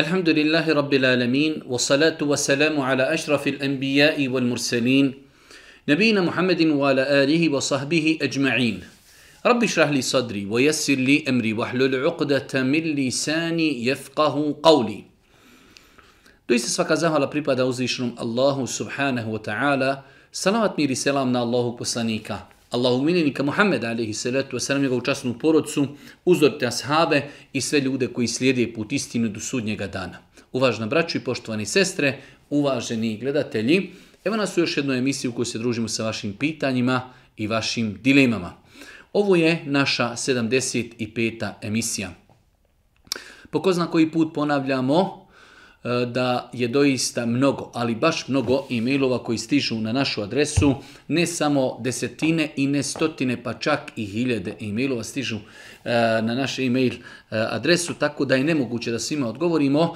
الحمد لله رب العالمين والصلاة والسلام على أشرف الأنبياء والمرسلين نبينا محمد وعلى آله وصحبه أجمعين رب اشرح لي صدري ويسر لي أمري واحلل عقدة من لساني يفقه قولي Doista svaka zahvala pripada uzvišenom Allahu الله سبحانه وتعالى سلامت ميري سلامنا الله na Allahu minjenika se alaihi salatu wasalam, njegovu časnu porodcu, uzorite ashave i sve ljude koji slijede put istinu do sudnjega dana. Uvažna braću i poštovani sestre, uvaženi gledatelji, evo nas u još jednu emisiju u kojoj se družimo sa vašim pitanjima i vašim dilemama. Ovo je naša 75. emisija. Po ko zna koji put ponavljamo E, da je doista mnogo, ali baš mnogo e-mailova koji stižu na našu adresu, ne samo desetine i ne stotine, pa čak i hiljade e-mailova stižu e, na naš e-mail e, adresu, tako da je nemoguće da svima odgovorimo,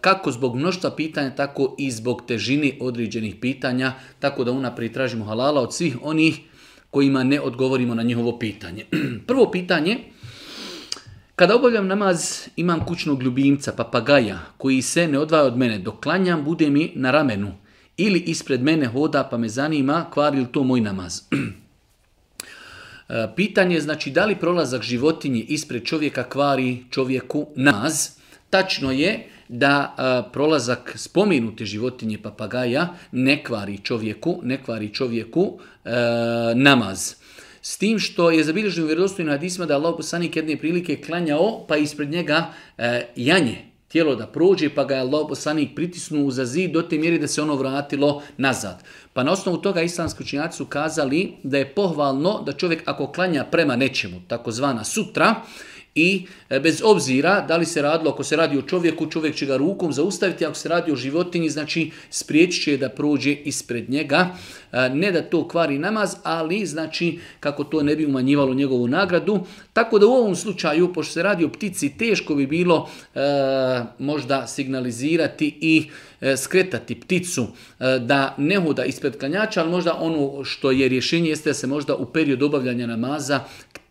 kako zbog mnoštva pitanja, tako i zbog težini određenih pitanja, tako da unaprijed tražimo halala od svih onih kojima ne odgovorimo na njihovo pitanje. Prvo pitanje kada obavljam namaz, imam kućnog ljubimca, papagaja, koji se ne odvaja od mene. Dok klanjam, bude mi na ramenu. Ili ispred mene hoda, pa me zanima, kvari li to moj namaz. E, pitanje je, znači, da li prolazak životinje ispred čovjeka kvari čovjeku namaz? Tačno je da e, prolazak spomenute životinje papagaja ne kvari čovjeku, ne kvari čovjeku e, namaz. S tim što je zabilježeno u vjerodostojnim hadisma da Allah poslanik jedne prilike klanjao pa ispred njega e, janje tijelo da prođe, pa ga je Allah poslanik pritisnuo za zid do te mjeri da se ono vratilo nazad. Pa na osnovu toga islamski učinjaci su kazali da je pohvalno da čovjek ako klanja prema nečemu, takozvana sutra, i e, bez obzira da li se radilo, ako se radi o čovjeku, čovjek će ga rukom zaustaviti, ako se radi o životinji, znači spriječit će da prođe ispred njega. E, ne da to kvari namaz, ali znači kako to ne bi umanjivalo njegovu nagradu. Tako da u ovom slučaju, pošto se radi o ptici, teško bi bilo e, možda signalizirati i skretati pticu da ne hoda ispred kanjača, ali možda ono što je rješenje jeste da se možda u period obavljanja namaza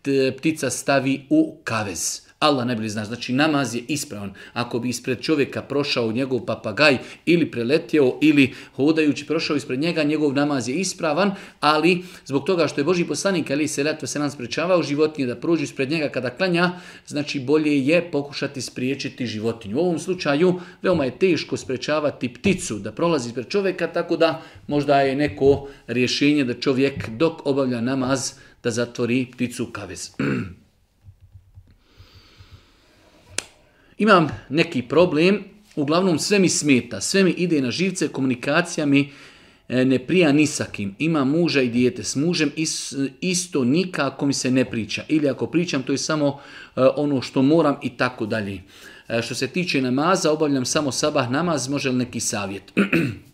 E, ptica stavi u kavez. Allah ne zna. Znači namaz je ispravan. Ako bi ispred čovjeka prošao njegov papagaj ili preletio ili hodajući prošao ispred njega, njegov namaz je ispravan, ali zbog toga što je Boži poslanik ali se leto se nam sprečavao životinje da prođu ispred njega kada klanja, znači bolje je pokušati spriječiti životinju. U ovom slučaju veoma je teško sprečavati pticu da prolazi ispred čovjeka, tako da možda je neko rješenje da čovjek dok obavlja namaz da zatvori pticu kavez. Imam neki problem, uglavnom sve mi smeta, sve mi ide na živce, komunikacija mi e, ne prija ni sa Ima muža i dijete s mužem, isto nikako mi se ne priča. Ili ako pričam, to je samo e, ono što moram i tako dalje. E, što se tiče namaza, obavljam samo sabah namaz, može li neki savjet?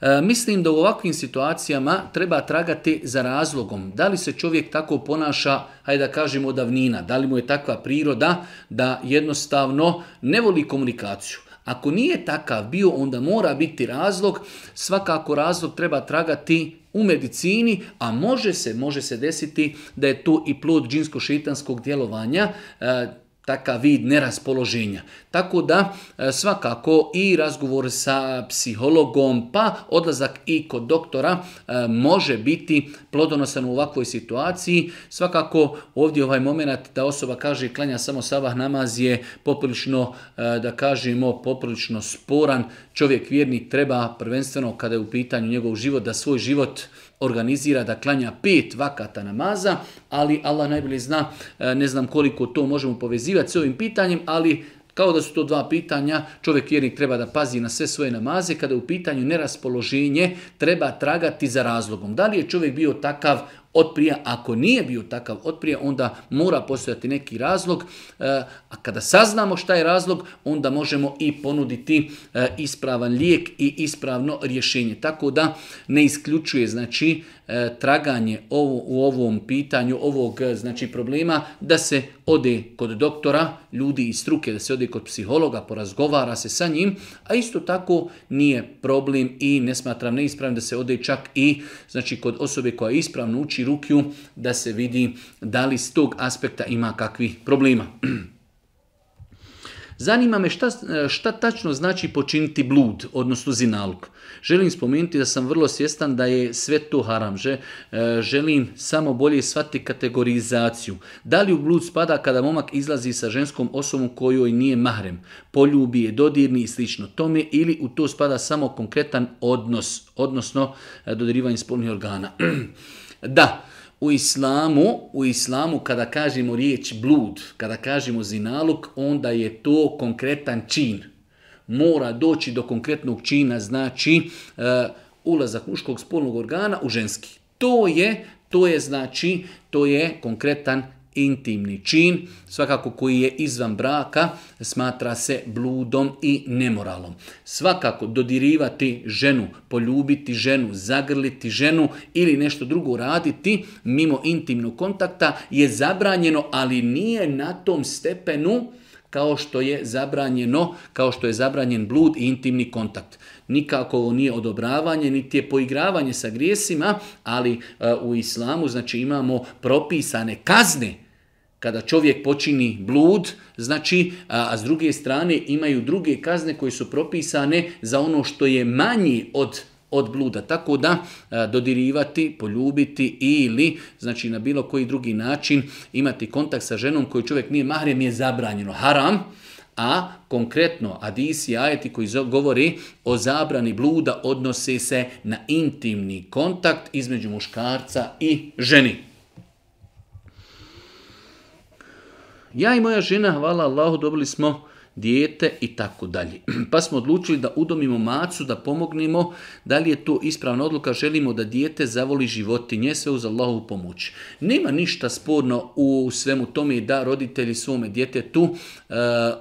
E, mislim da u ovakvim situacijama treba tragati za razlogom. Da li se čovjek tako ponaša, hajde da kažemo, davnina? Da li mu je takva priroda da jednostavno ne voli komunikaciju? Ako nije takav bio, onda mora biti razlog. Svakako razlog treba tragati u medicini, a može se, može se desiti da je to i plod džinsko-šitanskog djelovanja. E, takav vid neraspoloženja. Tako da e, svakako i razgovor sa psihologom pa odlazak i kod doktora e, može biti plodonosan u ovakvoj situaciji. Svakako ovdje ovaj moment da osoba kaže klanja samo sabah namaz je poprilično e, da kažemo poprilično sporan. Čovjek vjernik treba prvenstveno kada je u pitanju njegov život da svoj život organizira da klanja pet vakata namaza, ali Allah najbolje zna, e, ne znam koliko to možemo povezivati s ovim pitanjem, ali kao da su to dva pitanja, čovjek vjernik treba da pazi na sve svoje namaze, kada u pitanju neraspoloženje, treba tragati za razlogom. Da li je čovjek bio takav otprije, ako nije bio takav otprije, onda mora postojati neki razlog, e, a kada saznamo šta je razlog, onda možemo i ponuditi e, ispravan lijek i ispravno rješenje. Tako da ne isključuje znači E, traganje ovo, u ovom pitanju ovog e, znači problema da se ode kod doktora, ljudi iz struke, da se ode kod psihologa, porazgovara se sa njim, a isto tako nije problem i ne smatram neispravnim da se ode čak i znači kod osobe koja ispravno uči rukju da se vidi da li s tog aspekta ima kakvi problema. Zanima me šta, šta tačno znači počiniti blud, odnosno zinalog. Želim spomenuti da sam vrlo svjestan da je sve to haram. Že, e, želim samo bolje shvatiti kategorizaciju. Da li u blud spada kada momak izlazi sa ženskom osobom kojoj nije mahrem, poljubi je, dodirni i slično tome, ili u to spada samo konkretan odnos, odnosno e, dodirivanje spolnih organa. Da, u islamu, u islamu kada kažemo riječ blud, kada kažemo zinalog, onda je to konkretan čin. Mora doći do konkretnog čina, znači eh, ulazak muškog spolnog organa u ženski. To je, to je znači, to je konkretan intimni čin, svakako koji je izvan braka, smatra se bludom i nemoralom. Svakako dodirivati ženu, poljubiti ženu, zagrliti ženu ili nešto drugo raditi mimo intimnog kontakta je zabranjeno, ali nije na tom stepenu kao što je zabranjeno, kao što je zabranjen blud i intimni kontakt. Nikako ovo nije odobravanje, niti je poigravanje sa grijesima, ali e, u islamu znači imamo propisane kazne kada čovjek počini blud, znači, a s druge strane imaju druge kazne koje su propisane za ono što je manji od od bluda. Tako da dodirivati, poljubiti ili znači na bilo koji drugi način imati kontakt sa ženom koju čovjek nije mahrem je zabranjeno. Haram, a konkretno Adisi ajeti koji govori o zabrani bluda odnose se na intimni kontakt između muškarca i ženi. Ja i moja žena, hvala Allahu, dobili smo dijete i tako dalje. Pa smo odlučili da udomimo macu, da pomognemo, da li je to ispravna odluka, želimo da dijete zavoli životinje, sve uz Allahovu pomoć. Nema ništa sporno u svemu tome da roditelji svome djetetu uh,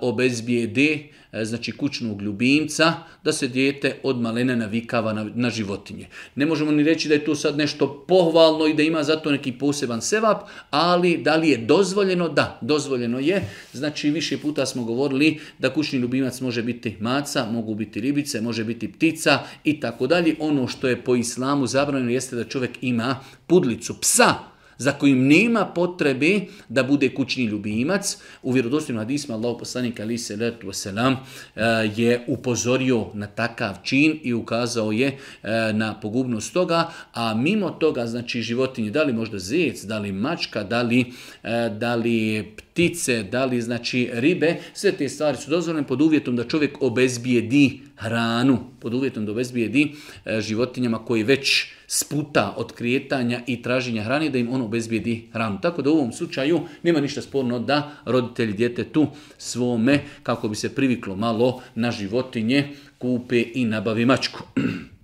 obezbijede E, znači kućnog ljubimca, da se dijete od malene navikava na, na, životinje. Ne možemo ni reći da je to sad nešto pohvalno i da ima zato neki poseban sevap, ali da li je dozvoljeno? Da, dozvoljeno je. Znači više puta smo govorili da kućni ljubimac može biti maca, mogu biti ribice, može biti ptica i tako dalje. Ono što je po islamu zabranjeno jeste da čovjek ima pudlicu psa za kojim nema potrebe da bude kućni ljubimac. U vjerodostojnom na Allah poslanika ali se letu selam e, je upozorio na takav čin i ukazao je e, na pogubnost toga, a mimo toga znači životinje, da li možda zec, da li mačka, da li, e, da li ptice, da li znači ribe, sve te stvari su dozvoljene pod uvjetom da čovjek obezbijedi hranu, pod uvjetom da obezbijedi e, životinjama koji već sputa od krijetanja i traženja hrane, da im on obezbijedi hranu. Tako da u ovom slučaju nema ništa sporno da roditelji tu svome, kako bi se priviklo malo na životinje, kupe i nabavi mačku.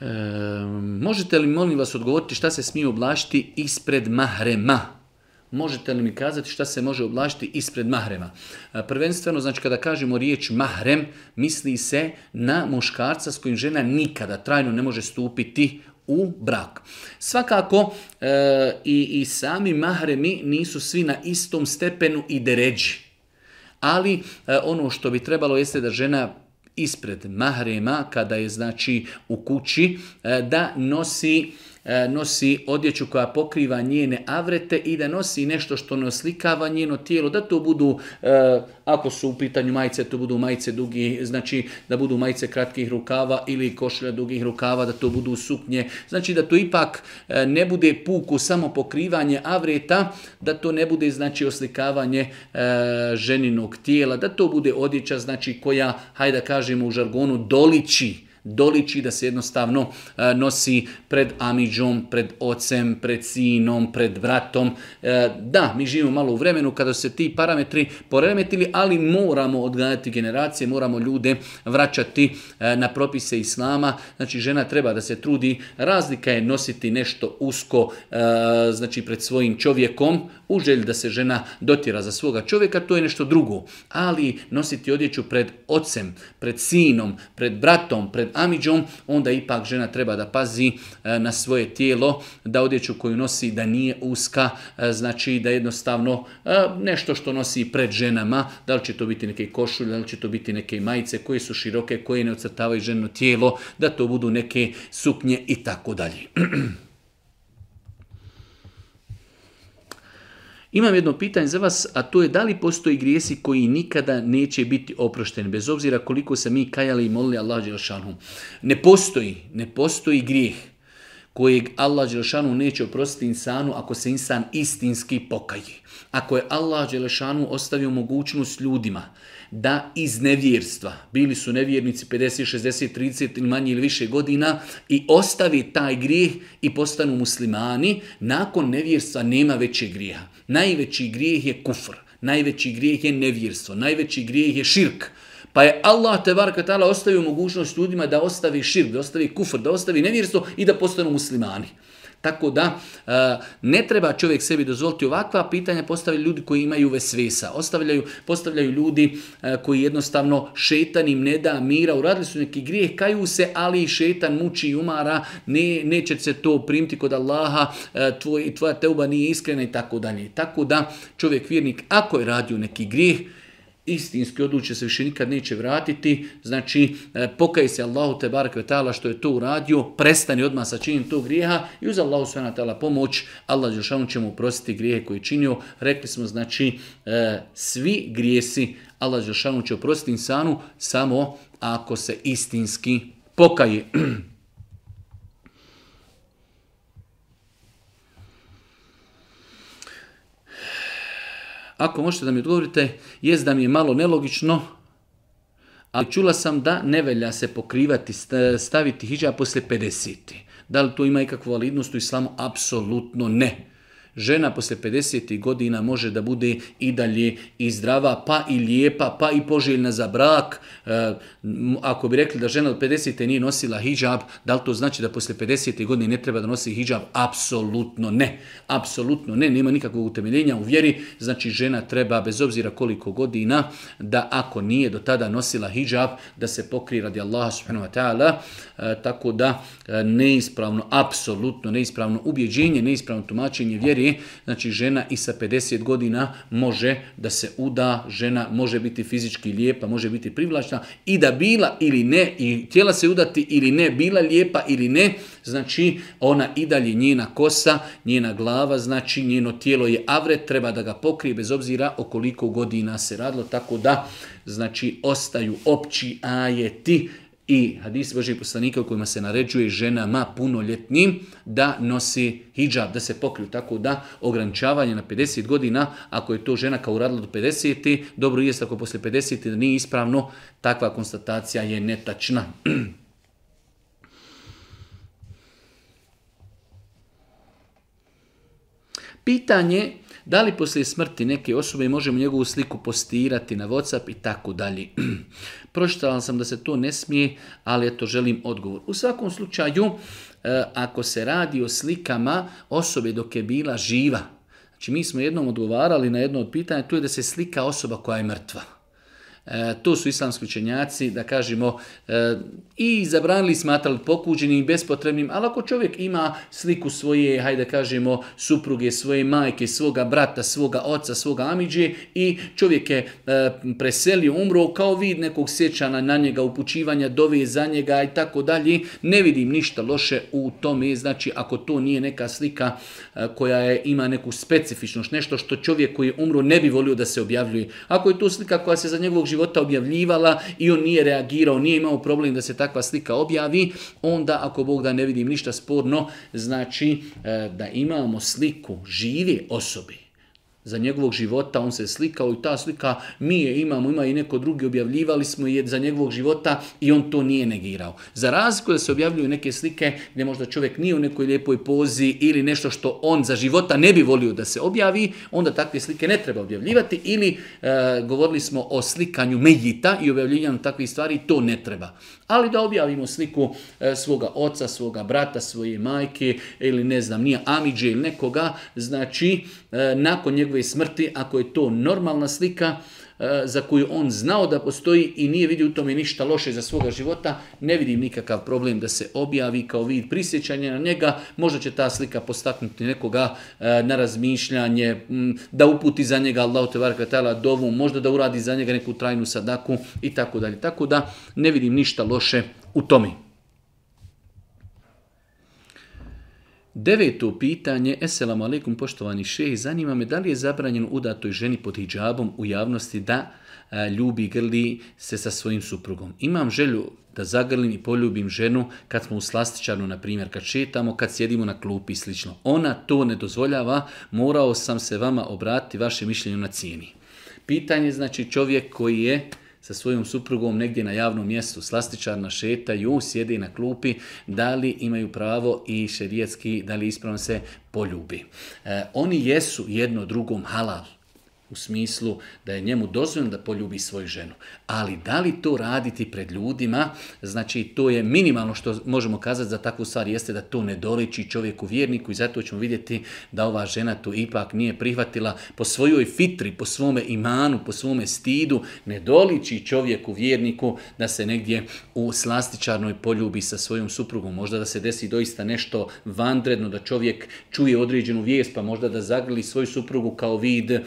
Ehm, možete li, molim vas, odgovoriti šta se smije oblačiti ispred mahrema? Možete li mi kazati šta se može oblačiti ispred mahrema? Prvenstveno, znači kada kažemo riječ mahrem, misli se na muškarca s kojim žena nikada trajno ne može stupiti u brak. Svakako e, i, i sami mahremi nisu svi na istom stepenu i deređi. Ali e, ono što bi trebalo jeste da žena ispred mahrema, kada je znači u kući, e, da nosi E, nosi odjeću koja pokriva njene avrete i da nosi nešto što ne oslikava njeno tijelo, da to budu, e, ako su u pitanju majice, to budu majice dugi, znači da budu majice kratkih rukava ili košlja dugih rukava, da to budu suknje, znači da to ipak e, ne bude puku samo pokrivanje avreta, da to ne bude znači oslikavanje ženinog tijela, da to bude odjeća znači koja, hajde da kažemo u žargonu, doliči doliči da se jednostavno e, nosi pred amidžom, pred ocem, pred sinom, pred vratom. E, da, mi živimo malo u vremenu kada se ti parametri poremetili, ali moramo odgajati generacije, moramo ljude vraćati e, na propise islama. Znači, žena treba da se trudi. Razlika je nositi nešto usko znači pred svojim čovjekom, u želji da se žena dotira za svoga čovjeka, to je nešto drugo. Ali nositi odjeću pred ocem, pred sinom, pred bratom, pred amidžom, onda ipak žena treba da pazi e, na svoje tijelo, da odjeću koju nosi da nije uska, e, znači da jednostavno e, nešto što nosi pred ženama, da li će to biti neke košulje, da li će to biti neke majice koje su široke, koje ne ocrtavaju ženo tijelo, da to budu neke suknje i tako dalje. Imam jedno pitanje za vas, a to je da li postoji grijesi koji nikada neće biti oprošteni, bez obzira koliko se mi kajali i molili Allah Đelšanu. Ne postoji, ne postoji grijeh kojeg Allah Đelešanu neće oprostiti insanu ako se insan istinski pokaji. Ako je Allah Đelešanu ostavio mogućnost ljudima da iz nevjerstva, bili su nevjernici 50, 60, 30 ili manje ili više godina i ostavi taj grijeh i postanu muslimani, nakon nevjerstva nema većeg grijeha. Najveći grijeh je kufr, najveći grijeh je nevjerstvo, najveći grijeh je širk. Pa je Allah te ostavio mogućnost ljudima da ostavi širk, da ostavi kufr, da ostavi nevjerstvo i da postanu muslimani. Tako da e, ne treba čovjek sebi dozvoliti ovakva pitanja postavljaju ljudi koji imaju vesvesa. Ostavljaju, postavljaju ljudi e, koji jednostavno šetan im ne da mira, uradili su neki grijeh, kaju se, ali i šetan muči i umara, ne, neće se to primiti kod Allaha, e, tvoj, tvoja teuba nije iskrena i tako dalje. Tako da čovjek vjernik ako je radio neki grijeh, istinski odluče se više nikad neće vratiti, znači e, pokaj se Allahu te barak vetala što je to uradio, prestani odmah sa činim tog grijeha i uz Allahu sve tala pomoć, Allah Đošanu će mu prositi grijehe koje je činio. Rekli smo znači e, svi grijesi Allah Đošanu će oprostiti insanu samo ako se istinski pokaje. Ako možete da mi odgovorite, jest da mi je malo nelogično, ali čula sam da ne velja se pokrivati, staviti hijab poslije 50. Da li to ima ikakvu validnost u islamu? Apsolutno ne žena poslije 50. godina može da bude i dalje i zdrava, pa i lijepa, pa i poželjna za brak. E, ako bi rekli da žena od 50. nije nosila hijab, da li to znači da poslije 50. godine ne treba da nosi hijab? Apsolutno ne. Apsolutno ne, nema nikakvog utemeljenja u vjeri. Znači žena treba, bez obzira koliko godina, da ako nije do tada nosila hijab, da se pokrije radi Allaha subhanahu wa ta'ala. E, tako da e, neispravno, apsolutno neispravno ubjeđenje, neispravno tumačenje vjeri znači žena i sa 50 godina može da se uda, žena može biti fizički lijepa, može biti privlačna i da bila ili ne, i htjela se udati ili ne, bila lijepa ili ne, znači ona i dalje njena kosa, njena glava, znači njeno tijelo je avret, treba da ga pokrije bez obzira o koliko godina se radilo, tako da znači ostaju opći ajeti i hadis Božih poslanika u kojima se naređuje ženama punoljetnim da nosi hijab, da se pokriju. Tako da ograničavanje na 50 godina, ako je to žena kao uradila do 50, dobro jest ako poslije 50 da nije ispravno, takva konstatacija je netačna. Pitanje da li poslije smrti neke osobe možemo njegovu sliku postirati na Whatsapp i tako dalje? Proštavam sam da se to ne smije, ali eto želim odgovor. U svakom slučaju, e, ako se radi o slikama osobe dok je bila živa, znači mi smo jednom odgovarali na jedno od pitanja, to je da se slika osoba koja je mrtva. E, to su islamski učenjaci, da kažemo, e, i zabranili smatrali pokuđenim i bespotrebnim, ali ako čovjek ima sliku svoje, hajde kažemo, supruge, svoje majke, svoga brata, svoga oca, svoga amiđe i čovjek je e, preselio, umro, kao vid nekog sjećana na njega, upućivanja, dove za njega i tako dalje, ne vidim ništa loše u tome, znači ako to nije neka slika koja je, ima neku specifičnost, nešto što čovjek koji je umro ne bi volio da se objavljuje. Ako je to slika koja se za njegovog života objavljivala i on nije reagirao, nije imao problem da se takva slika objavi, onda ako Bog da ne vidim ništa sporno, znači e, da imamo sliku žive osobe za njegovog života, on se slikao i ta slika mi je imamo, ima i neko drugi, objavljivali smo je za njegovog života i on to nije negirao. Za razliku da se objavljuju neke slike gdje možda čovjek nije u nekoj lijepoj pozi ili nešto što on za života ne bi volio da se objavi, onda takve slike ne treba objavljivati ili e, govorili smo o slikanju medjita i objavljivanju takvih stvari, to ne treba. Ali da objavimo sliku e, svoga oca, svoga brata, svoje majke ili ne znam, nije Amidže ili nekoga, znači e, nakon njegove njegove smrti, ako je to normalna slika e, za koju on znao da postoji i nije vidio u tome ništa loše za svoga života, ne vidim nikakav problem da se objavi kao vid prisjećanja na njega, možda će ta slika postaknuti nekoga e, na razmišljanje, da uputi za njega Allah, te dovu, možda da uradi za njega neku trajnu sadaku i tako dalje. Tako da ne vidim ništa loše u tome. Deveto pitanje, eselamu alaikum poštovani šeji, zanima me da li je zabranjeno udatoj ženi pod hijabom u javnosti da ljubi grli se sa svojim suprugom. Imam želju da zagrlim i poljubim ženu kad smo u slastičarnu, na primjer, kad šetamo, kad sjedimo na klupi i slično. Ona to ne dozvoljava, morao sam se vama obratiti vaše mišljenje na cijeni. Pitanje znači čovjek koji je sa svojom suprugom negdje na javnom mjestu, slastičarna šeta, ju sjedi na klupi, da li imaju pravo i šerijetski, da li ispravno se poljubi. E, oni jesu jedno drugom halal u smislu da je njemu dozvoljeno da poljubi svoju ženu. Ali da li to raditi pred ljudima, znači to je minimalno što možemo kazati za takvu stvar, jeste da to ne doliči čovjeku vjerniku i zato ćemo vidjeti da ova žena to ipak nije prihvatila po svojoj fitri, po svome imanu, po svome stidu, ne doliči čovjeku vjerniku da se negdje u slastičarnoj poljubi sa svojom suprugom. Možda da se desi doista nešto vanredno, da čovjek čuje određenu vijest, pa možda da zagrli svoju suprugu kao vid e,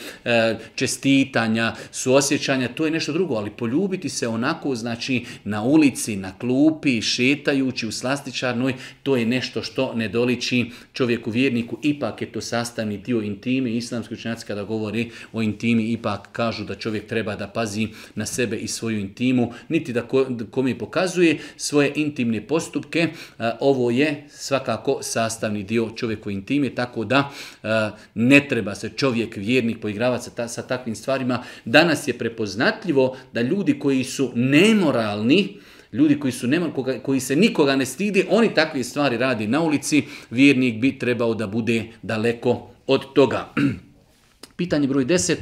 čestitanja, suosjećanja, to je nešto drugo, ali poljubiti se onako, znači, na ulici, na klupi, šetajući u slastičarnoj, to je nešto što ne doliči čovjeku vjerniku, ipak je to sastavni dio intime, islamski učenjaci kada govori o intimi, ipak kažu da čovjek treba da pazi na sebe i svoju intimu, niti da komi pokazuje svoje intimne postupke, ovo je svakako sastavni dio čovjeku intime, tako da ne treba se čovjek vjernik poigravati sa sa takvim stvarima. Danas je prepoznatljivo da ljudi koji su nemoralni, ljudi koji su koji se nikoga ne stidi, oni takve stvari radi na ulici, vjernik bi trebao da bude daleko od toga. Pitanje broj 10.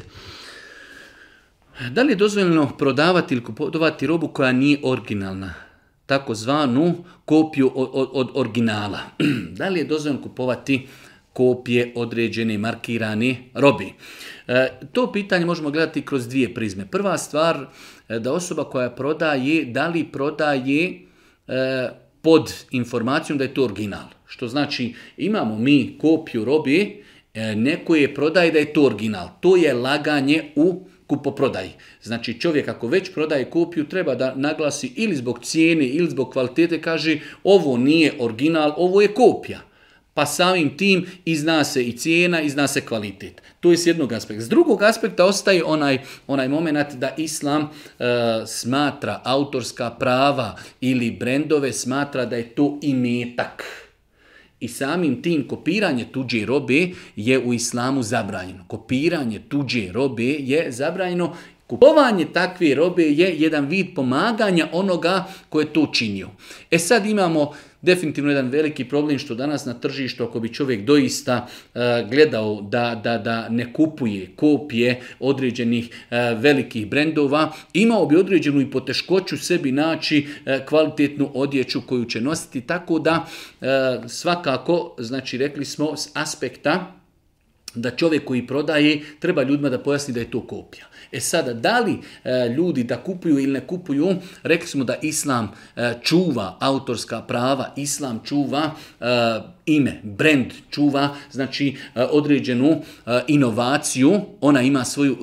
Da li je dozvoljeno prodavati ili kupovati robu koja nije originalna? zvanu kopiju od, od originala. da li je dozvoljeno kupovati kopije određene markirane robi. E, to pitanje možemo gledati kroz dvije prizme. Prva stvar e, da osoba koja prodaje, da li prodaje e, pod informacijom da je to original. Što znači imamo mi kopiju robi, neko je prodaje da je to original. To je laganje u kupoprodaji. Znači čovjek ako već prodaje kopiju treba da naglasi ili zbog cijene ili zbog kvalitete kaže ovo nije original, ovo je kopija. Pa samim tim izna se i cijena, izna se kvalitet. To je s jednog aspekta. S drugog aspekta ostaje onaj, onaj moment da Islam e, smatra autorska prava ili brendove smatra da je to imetak. I samim tim kopiranje tuđe robe je u islamu zabranjeno. Kopiranje tuđe robe je zabranjeno. Kupovanje takve robe je jedan vid pomaganja onoga koje je to činio. E sad imamo definitivno jedan veliki problem što danas na tržištu ako bi čovjek doista e, gledao da, da, da ne kupuje kopije određenih e, velikih brendova, imao bi određenu i poteškoću sebi naći e, kvalitetnu odjeću koju će nositi, tako da svakako, znači rekli smo s aspekta da čovjek koji prodaje treba ljudima da pojasni da je to kopija. E sada, da li e, ljudi da kupuju ili ne kupuju, rekli smo da Islam e, čuva autorska prava, Islam čuva e, ime, brand čuva, znači određenu inovaciju, ona ima svoju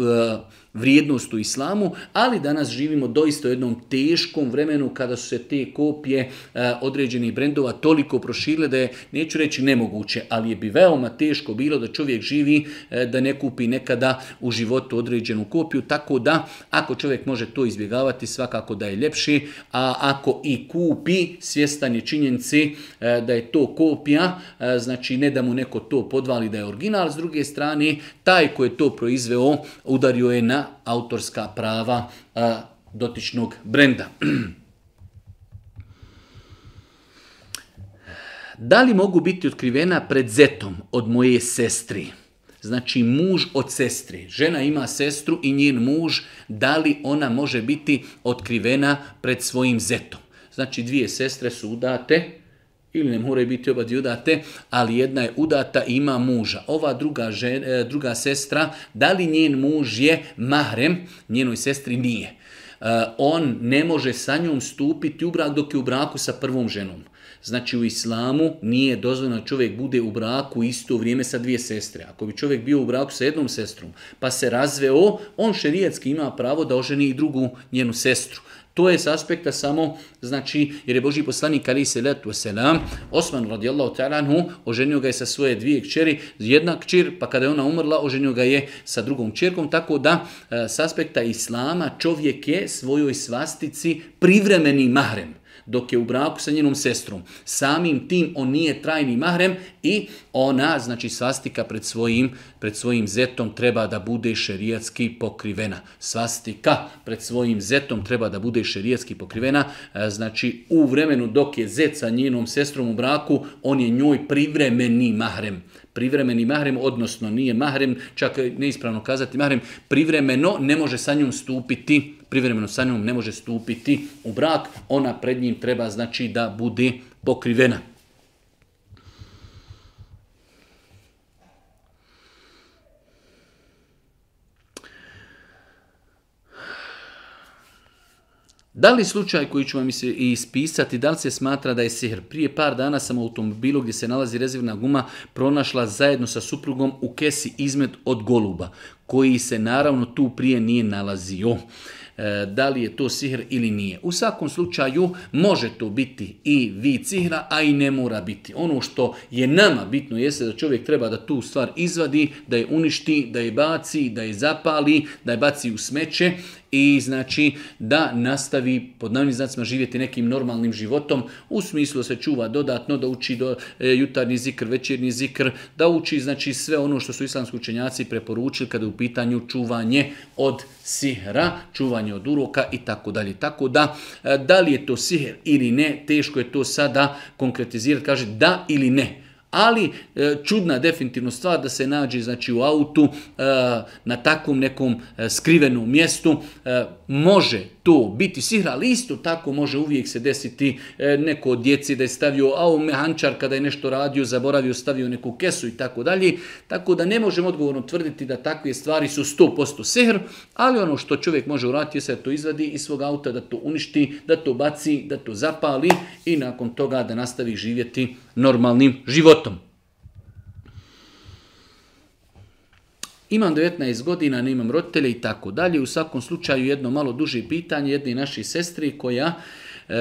vrijednost u islamu, ali danas živimo doista u jednom teškom vremenu kada su se te kopije e, određenih brendova toliko proširile da je, neću reći nemoguće, ali je bi veoma teško bilo da čovjek živi e, da ne kupi nekada u životu određenu kopiju, tako da ako čovjek može to izbjegavati svakako da je ljepši, a ako i kupi svjestan je činjenci e, da je to kopija, znači ne da mu neko to podvali da je original, s druge strane taj ko je to proizveo udario je na autorska prava dotičnog brenda. Da li mogu biti otkrivena pred zetom od moje sestri? Znači muž od sestri. Žena ima sestru i njen muž. Da li ona može biti otkrivena pred svojim zetom? Znači dvije sestre su udate ili ne moraju biti obadvije udate, ali jedna je udata i ima muža. Ova druga, e, druga sestra, da li njen muž je mahrem, njenoj sestri nije. E, on ne može sa njom stupiti u brak dok je u braku sa prvom ženom. Znači u islamu nije dozvoljeno da čovjek bude u braku isto vrijeme sa dvije sestre. Ako bi čovjek bio u braku sa jednom sestrom pa se razveo, on šerijetski ima pravo da oženi i drugu njenu sestru. To je s aspekta samo, znači, jer je Boži poslanik ali se letu selam, Osman radijallahu ta'ala oženio ga je sa svoje dvije kćeri, jedna kćir, pa kada je ona umrla, oženio ga je sa drugom kćerkom, tako da eh, s aspekta islama čovjek je svojoj svastici privremeni mahrem dok je u braku sa njenom sestrom. Samim tim on nije trajni mahrem i ona, znači svastika pred svojim, pred svojim zetom treba da bude šerijatski pokrivena. Svastika pred svojim zetom treba da bude šerijatski pokrivena. E, znači u vremenu dok je zet sa njenom sestrom u braku, on je njoj privremeni mahrem privremeni mahrem, odnosno nije mahrem, čak neispravno kazati mahrem, privremeno ne može sa njom stupiti privremeno sa njom ne može stupiti u brak, ona pred njim treba znači da bude pokrivena. Da li slučaj koji ću vam ispisati, da li se smatra da je sihr? Prije par dana sam u automobilu gdje se nalazi rezervna guma pronašla zajedno sa suprugom u kesi izmet od goluba, koji se naravno tu prije nije nalazio. E, da li je to sihr ili nije. U svakom slučaju može to biti i vi sihra, a i ne mora biti. Ono što je nama bitno jeste da čovjek treba da tu stvar izvadi, da je uništi, da je baci, da je zapali, da je baci u smeće i znači da nastavi pod navnim znacima živjeti nekim normalnim životom u smislu da se čuva dodatno, da uči do, e, jutarnji zikr, večernji zikr, da uči znači sve ono što su islamski učenjaci preporučili kada je u pitanju čuvanje od sihra, čuvanje od uroka i tako dalje. Tako da, e, da li je to sihr ili ne, teško je to sada konkretizirati, kaže da ili ne ali e, čudna definitivno stvar da se nađe znači, u autu e, na takvom nekom e, skrivenom mjestu, može to biti sihra ali isto tako može uvijek se desiti e, neko od djeci da je stavio, a mehančar kada je nešto radio, zaboravio, stavio neku kesu i tako dalje. Tako da ne možemo odgovorno tvrditi da takve stvari su 100% sihr, ali ono što čovjek može uraditi je da to izvadi iz svog auta, da to uništi, da to baci, da to zapali i nakon toga da nastavi živjeti normalnim životom. imam 19 godina, ne imam roditelje i tako dalje. U svakom slučaju jedno malo duže pitanje jedne naše sestri koja e,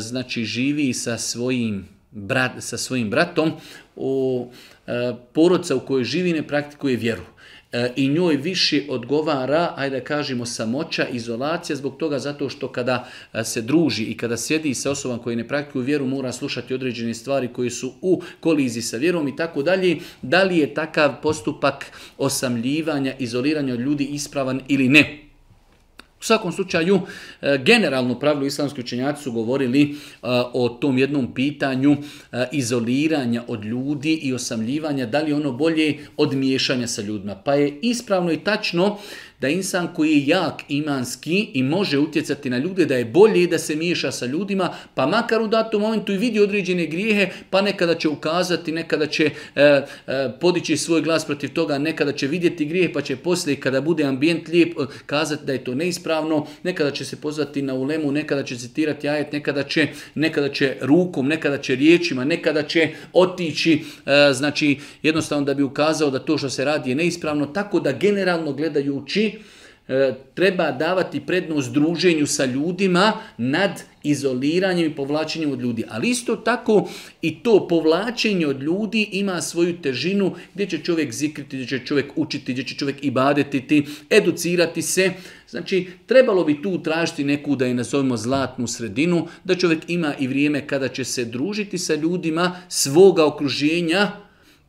znači živi sa svojim, brat, sa svojim bratom. O, e, porodca u kojoj živi ne praktikuje vjeru. E, i njoj više odgovara, ajde da kažemo, samoća, izolacija, zbog toga zato što kada e, se druži i kada sjedi sa osobom koji ne praktikuju vjeru, mora slušati određene stvari koje su u kolizi sa vjerom i tako dalje. Da li je takav postupak osamljivanja, izoliranja od ljudi ispravan ili ne? U svakom slučaju, e, generalno pravilo islamski učenjaci su govorili e, o tom jednom pitanju e, izoliranja od ljudi i osamljivanja, da li ono bolje od miješanja sa ljudima. Pa je ispravno i tačno da insan koji je jak imanski i može utjecati na ljude, da je bolje da se miješa sa ljudima, pa makar u datom momentu i vidi određene grijehe, pa nekada će ukazati, nekada će e, e, podići svoj glas protiv toga, nekada će vidjeti grijeh, pa će poslije kada bude ambijent lijep e, kazati da je to neispravno, nekada će se pozvati na ulemu, nekada će citirati ajet, nekada će, nekada će rukom, nekada će riječima, nekada će otići, znači jednostavno da bi ukazao da to što se radi je neispravno, tako da generalno gledajući E, treba davati prednost druženju sa ljudima nad izoliranjem i povlačenjem od ljudi. Ali isto tako i to povlačenje od ljudi ima svoju težinu gdje će čovjek zikriti, gdje će čovjek učiti, gdje će čovjek ibadetiti, educirati se. Znači, trebalo bi tu tražiti neku, da je nazovimo zlatnu sredinu, da čovjek ima i vrijeme kada će se družiti sa ljudima svoga okruženja,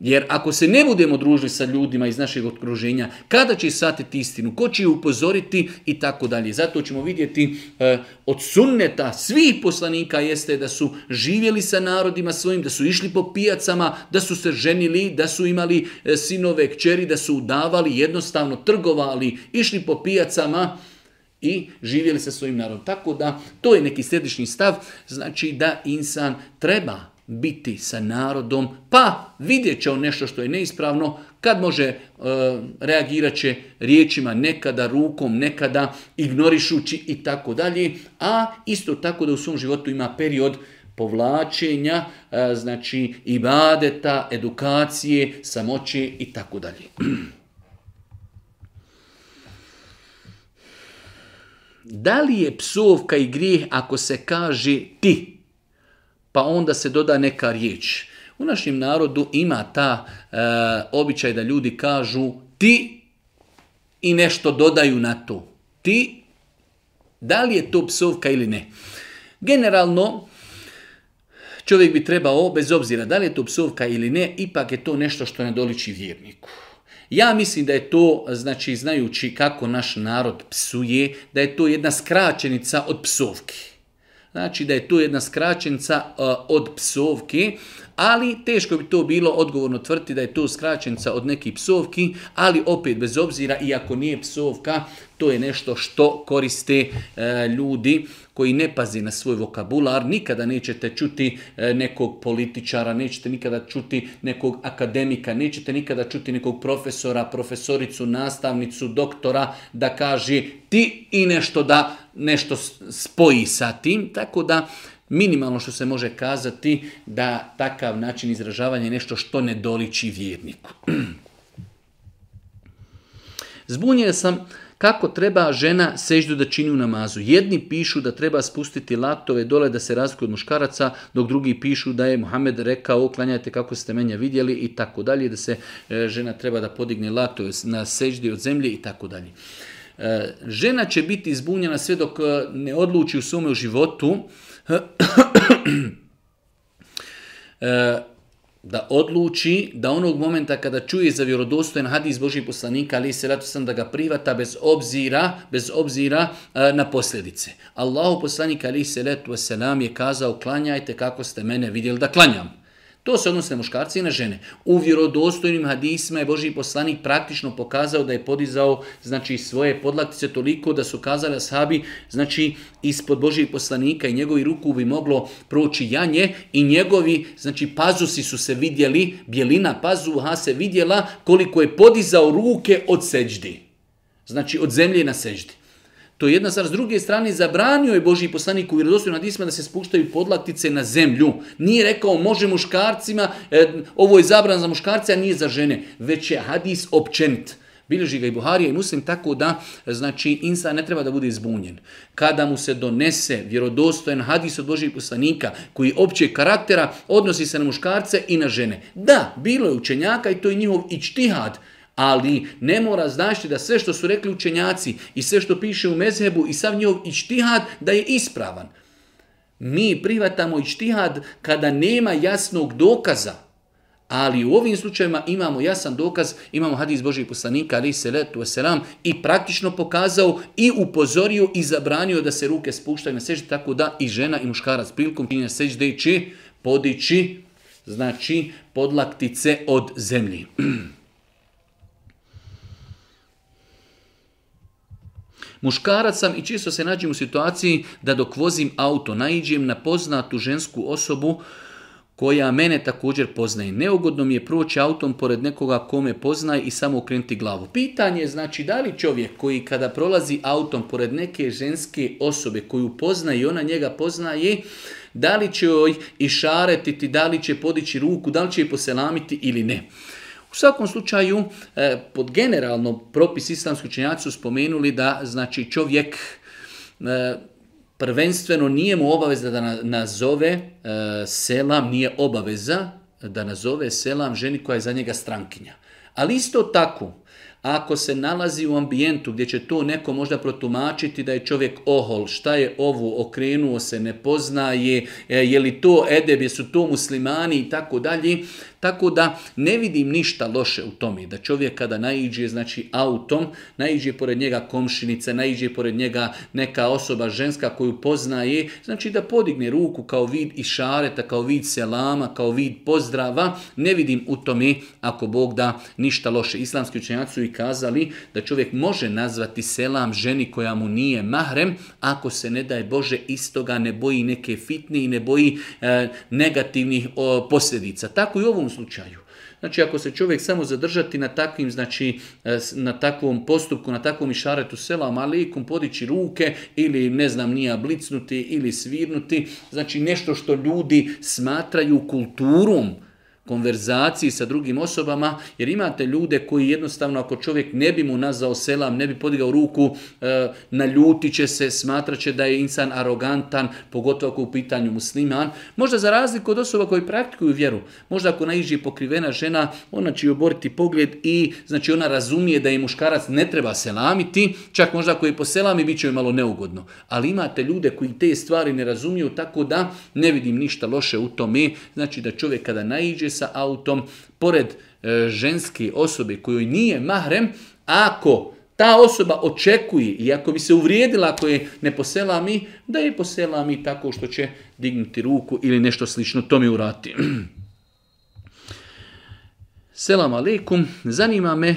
jer ako se ne budemo družili sa ljudima iz našeg okruženja, kada će satiti istinu, ko će ju upozoriti i tako dalje. Zato ćemo vidjeti e, od sunneta svih poslanika jeste da su živjeli sa narodima svojim, da su išli po pijacama, da su se ženili, da su imali e, sinove, kćeri, da su udavali, jednostavno trgovali, išli po pijacama i živjeli sa svojim narodom. Tako da to je neki središnji stav, znači da insan treba biti sa narodom, pa vidjet će on nešto što je neispravno, kad može e, reagirat će riječima nekada, rukom, nekada, ignorišući i tako dalje, a isto tako da u svom životu ima period povlačenja, e, znači ibadeta, edukacije, samoće i tako dalje. Da li je psovka i grijeh ako se kaže ti? pa onda se doda neka riječ. U našem narodu ima ta e, običaj da ljudi kažu ti i nešto dodaju na to. Ti, da li je to psovka ili ne? Generalno, čovjek bi trebao, bez obzira da li je to psovka ili ne, ipak je to nešto što ne doliči vjerniku. Ja mislim da je to, znači, znajući kako naš narod psuje, da je to jedna skraćenica od psovki. Znači da je tu jedna skraćenica e, od psovki ali teško bi to bilo odgovorno tvrti da je to skraćenica od nekih psovki, ali opet bez obzira, i ako nije psovka, to je nešto što koriste e, ljudi koji ne pazi na svoj vokabular. Nikada nećete čuti e, nekog političara, nećete nikada čuti nekog akademika, nećete nikada čuti nekog profesora, profesoricu, nastavnicu, doktora da kaže ti i nešto da nešto spoji sa tim. Tako da minimalno što se može kazati da takav način izražavanja je nešto što ne doliči vjerniku. Zbunjen sam kako treba žena seždu da čini u namazu. Jedni pišu da treba spustiti latove dole da se razlikuje od muškaraca, dok drugi pišu da je Mohamed rekao oklanjajte kako ste menja vidjeli i tako dalje, da se e, žena treba da podigne latove na seždi od zemlje i tako dalje. E, žena će biti zbunjena sve dok e, ne odluči u svome životu Eh, da odluči da onog momenta kada čuje za vjerodostojan hadis Boži poslanika ali se ratu sam da ga privata bez obzira bez obzira eh, na posljedice. Allahu poslanik ali se je kazao klanjajte kako ste mene vidjeli da klanjam. To se odnosi na muškarce i na žene. U vjerodostojnim hadisima je Boži poslanik praktično pokazao da je podizao znači, svoje podlaktice toliko da su kazali ashabi, znači ispod Božih poslanika i njegovi ruku bi moglo proći janje i njegovi znači, pazusi su se vidjeli, bjelina pazuha se vidjela koliko je podizao ruke od seđdi. Znači od zemlje na seđdi. To je jedna stvar. S druge strane, zabranio je Božji poslanik u vjerodostojnom da se spuštaju podlatice na zemlju. Nije rekao može muškarcima, e, ovo je zabran za muškarce, a nije za žene. Već je hadis općenit. Bilježi ga i Buharija i Muslim tako da znači insan ne treba da bude izbunjen. Kada mu se donese vjerodostojen hadis od Božih poslanika koji opće karaktera odnosi se na muškarce i na žene. Da, bilo je učenjaka i to je njihov ičtihad ali ne mora značiti da sve što su rekli učenjaci i sve što piše u mezhebu i sav njihov ištihad da je ispravan. Mi privatamo ištihad kada nema jasnog dokaza. Ali u ovim slučajevima imamo jasan dokaz, imamo hadis Božih poslanika, ali se letu i praktično pokazao i upozorio i zabranio da se ruke spuštaju na sežde, tako da i žena i muškarac prilikom činjenja sežde će podići, znači podlaktice od zemlji. Muškarac sam i čisto se nađem u situaciji da dok vozim auto naiđem na poznatu žensku osobu koja mene također poznaje. Neugodno mi je proći autom pored nekoga kome poznaje i samo okrenuti glavu. Pitanje je znači da li čovjek koji kada prolazi autom pored neke ženske osobe koju poznaje i ona njega poznaje, da li će joj išaretiti, da li će podići ruku, da li će joj poselamiti ili ne. U svakom slučaju, e, pod generalno propis islamskoj činjaci su spomenuli da znači čovjek e, prvenstveno nije mu obaveza da nazove e, selam, nije obaveza da nazove selam ženi koja je za njega strankinja. Ali isto tako, ako se nalazi u ambijentu gdje će to neko možda protumačiti da je čovjek ohol, šta je ovu okrenuo se, ne poznaje, je li to edeb, su to muslimani i tako dalje, tako da ne vidim ništa loše u tome da čovjek kada naiđe znači autom, naiđe pored njega komšinica, naiđe pored njega neka osoba ženska koju poznaje, znači da podigne ruku kao vid i šareta, kao vid selama, kao vid pozdrava, ne vidim u tome ako Bog da ništa loše. Islamski učenjaci su i kazali da čovjek može nazvati selam ženi koja mu nije mahrem, ako se ne daje Bože istoga ne boji neke fitne i ne boji e, negativnih posljedica. Tako i u ovom slučaju. Znači, ako se čovjek samo zadržati na takvim, znači, e, na takvom postupku, na takvom išaretu selam alikum, podići ruke ili, ne znam, nija blicnuti ili svirnuti, znači nešto što ljudi smatraju kulturom, konverzaciji sa drugim osobama, jer imate ljude koji jednostavno ako čovjek ne bi mu nazvao selam, ne bi podigao ruku, e, naljuti će se, smatraće da je insan arogantan, pogotovo ako u pitanju musliman. Možda za razliku od osoba koji praktikuju vjeru, možda ako naiđe pokrivena žena, ona će joj oboriti pogled i znači ona razumije da je muškarac ne treba selamiti, čak možda ako je selami, bit će joj malo neugodno. Ali imate ljude koji te stvari ne razumiju, tako da ne vidim ništa loše u tome, znači da čovjek kada naiđe autom, pored e, ženske osobe koju nije mahrem, ako ta osoba očekuje i ako bi se uvrijedila ako je ne mi, da je mi tako što će dignuti ruku ili nešto slično to mi urati. Selam aleikum, zanima me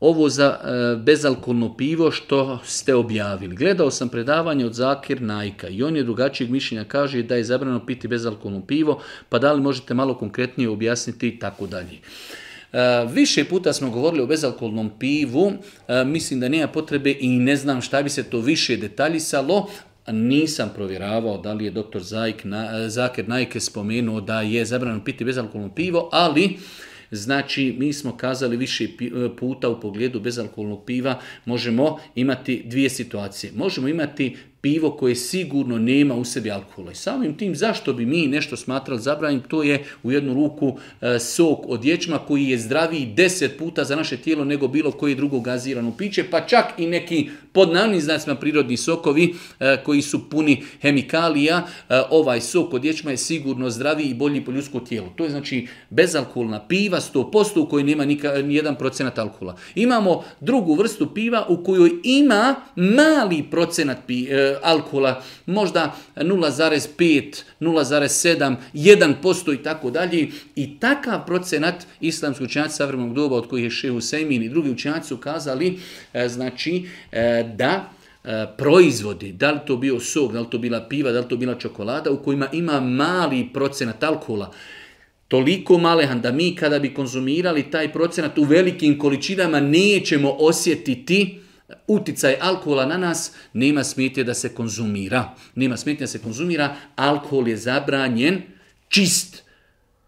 ovo za e, bezalkolno pivo što ste objavili. Gledao sam predavanje od Zakir Najka i on je drugačijeg mišljenja kaže da je zabrano piti bezalkoholno pivo, pa da li možete malo konkretnije objasniti i tako dalje. E, više puta smo govorili o bezalkolnom pivu, e, mislim da nema potrebe i ne znam šta bi se to više detaljisalo, nisam provjeravao da li je doktor Zajk, Zakir Najke spomenuo da je zabrano piti bezalkoholno pivo, ali Znači, mi smo kazali više e, puta u pogledu bezalkoholnog piva, možemo imati dvije situacije. Možemo imati pivo koje sigurno nema u sebi alkohola. I samim tim zašto bi mi nešto smatrali zabranjenim, to je u jednu ruku e, sok od ječma koji je zdraviji deset puta za naše tijelo nego bilo koji drugo gazirano piće, pa čak i neki pod znači znacima prirodni sokovi e, koji su puni hemikalija, e, ovaj sok od ječma je sigurno zdraviji i bolji po ljudsko tijelo. To je znači bezalkoholna piva 100% u kojoj nema nijedan procenat alkohola. Imamo drugu vrstu piva u kojoj ima mali procenat pi, alkohola, možda 0,5, 0,7, 1% i tako dalje. I takav procenat islamski učenjaci savremenog doba od kojih je Šehu Sejmin i drugi učenjaci su kazali e, znači, e, da e, proizvodi, da li to bio sok, da li to bila piva, da li to bila čokolada, u kojima ima mali procenat alkohola, toliko malehan da mi kada bi konzumirali taj procenat u velikim količinama nećemo osjetiti uticaj alkohola na nas, nema smetnje da se konzumira. Nema smetnje da se konzumira, alkohol je zabranjen, čist,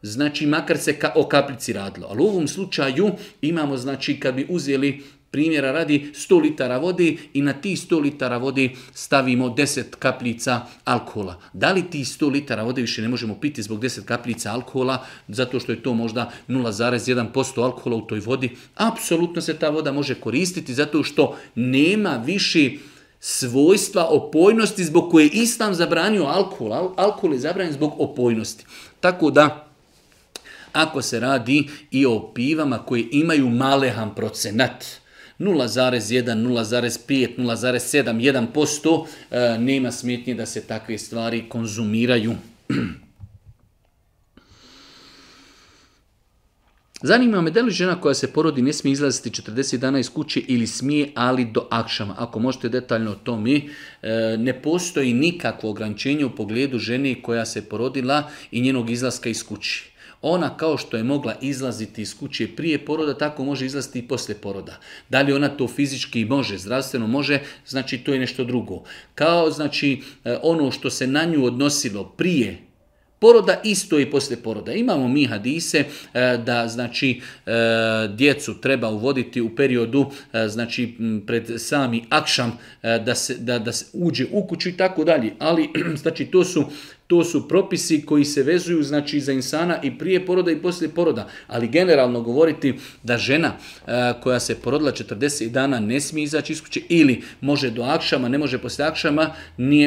znači makar se ka, o kaplici radilo. Ali u ovom slučaju imamo, znači, kad bi uzeli primjera radi 100 litara vode i na ti 100 litara vode stavimo 10 kapljica alkohola. Da li ti 100 litara vode više ne možemo piti zbog 10 kapljica alkohola, zato što je to možda 0,1% alkohola u toj vodi? Apsolutno se ta voda može koristiti zato što nema više svojstva opojnosti zbog koje Islam zabranio alkohol. Alkohol je zabranjen zbog opojnosti. Tako da, ako se radi i o pivama koje imaju malehan procenat, 0,1, 0,5, 0,7, 1%, nema smetnje da se takve stvari konzumiraju. Zanima me da li žena koja se porodi ne smije izlaziti 40 dana iz kuće ili smije, ali do akšama. Ako možete detaljno o tome, e, ne postoji nikakvo ograničenje u pogledu žene koja se porodila i njenog izlaska iz kuće. Ona kao što je mogla izlaziti iz kuće prije poroda, tako može izlaziti i poslije poroda. Da li ona to fizički može, zdravstveno može, znači to je nešto drugo. Kao znači e, ono što se na nju odnosilo prije poroda isto i poslije poroda. Imamo mi hadise e, da znači e, djecu treba uvoditi u periodu znači pred sami akšam da se, da, da se uđe u kuću i tako dalje. Ali znači to su to su propisi koji se vezuju znači za insana i prije poroda i poslije poroda. Ali generalno govoriti da žena e, koja se porodila 40 dana ne smije izaći iz kuće ili može do akšama, ne može poslije akšama,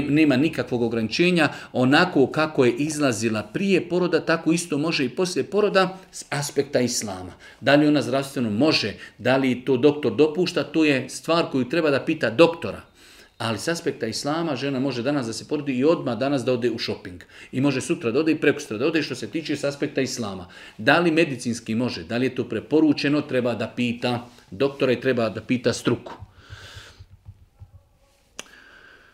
nema nikakvog ograničenja. Onako kako je izlazila prije poroda, tako isto može i poslije poroda s aspekta islama. Da li ona zdravstveno može, da li to doktor dopušta, to je stvar koju treba da pita doktora. Ali s aspekta islama žena može danas da se porodi i odmah danas da ode u shopping. I može sutra da ode i prekustra da ode što se tiče s aspekta islama. Da li medicinski može, da li je to preporučeno, treba da pita doktora i treba da pita struku.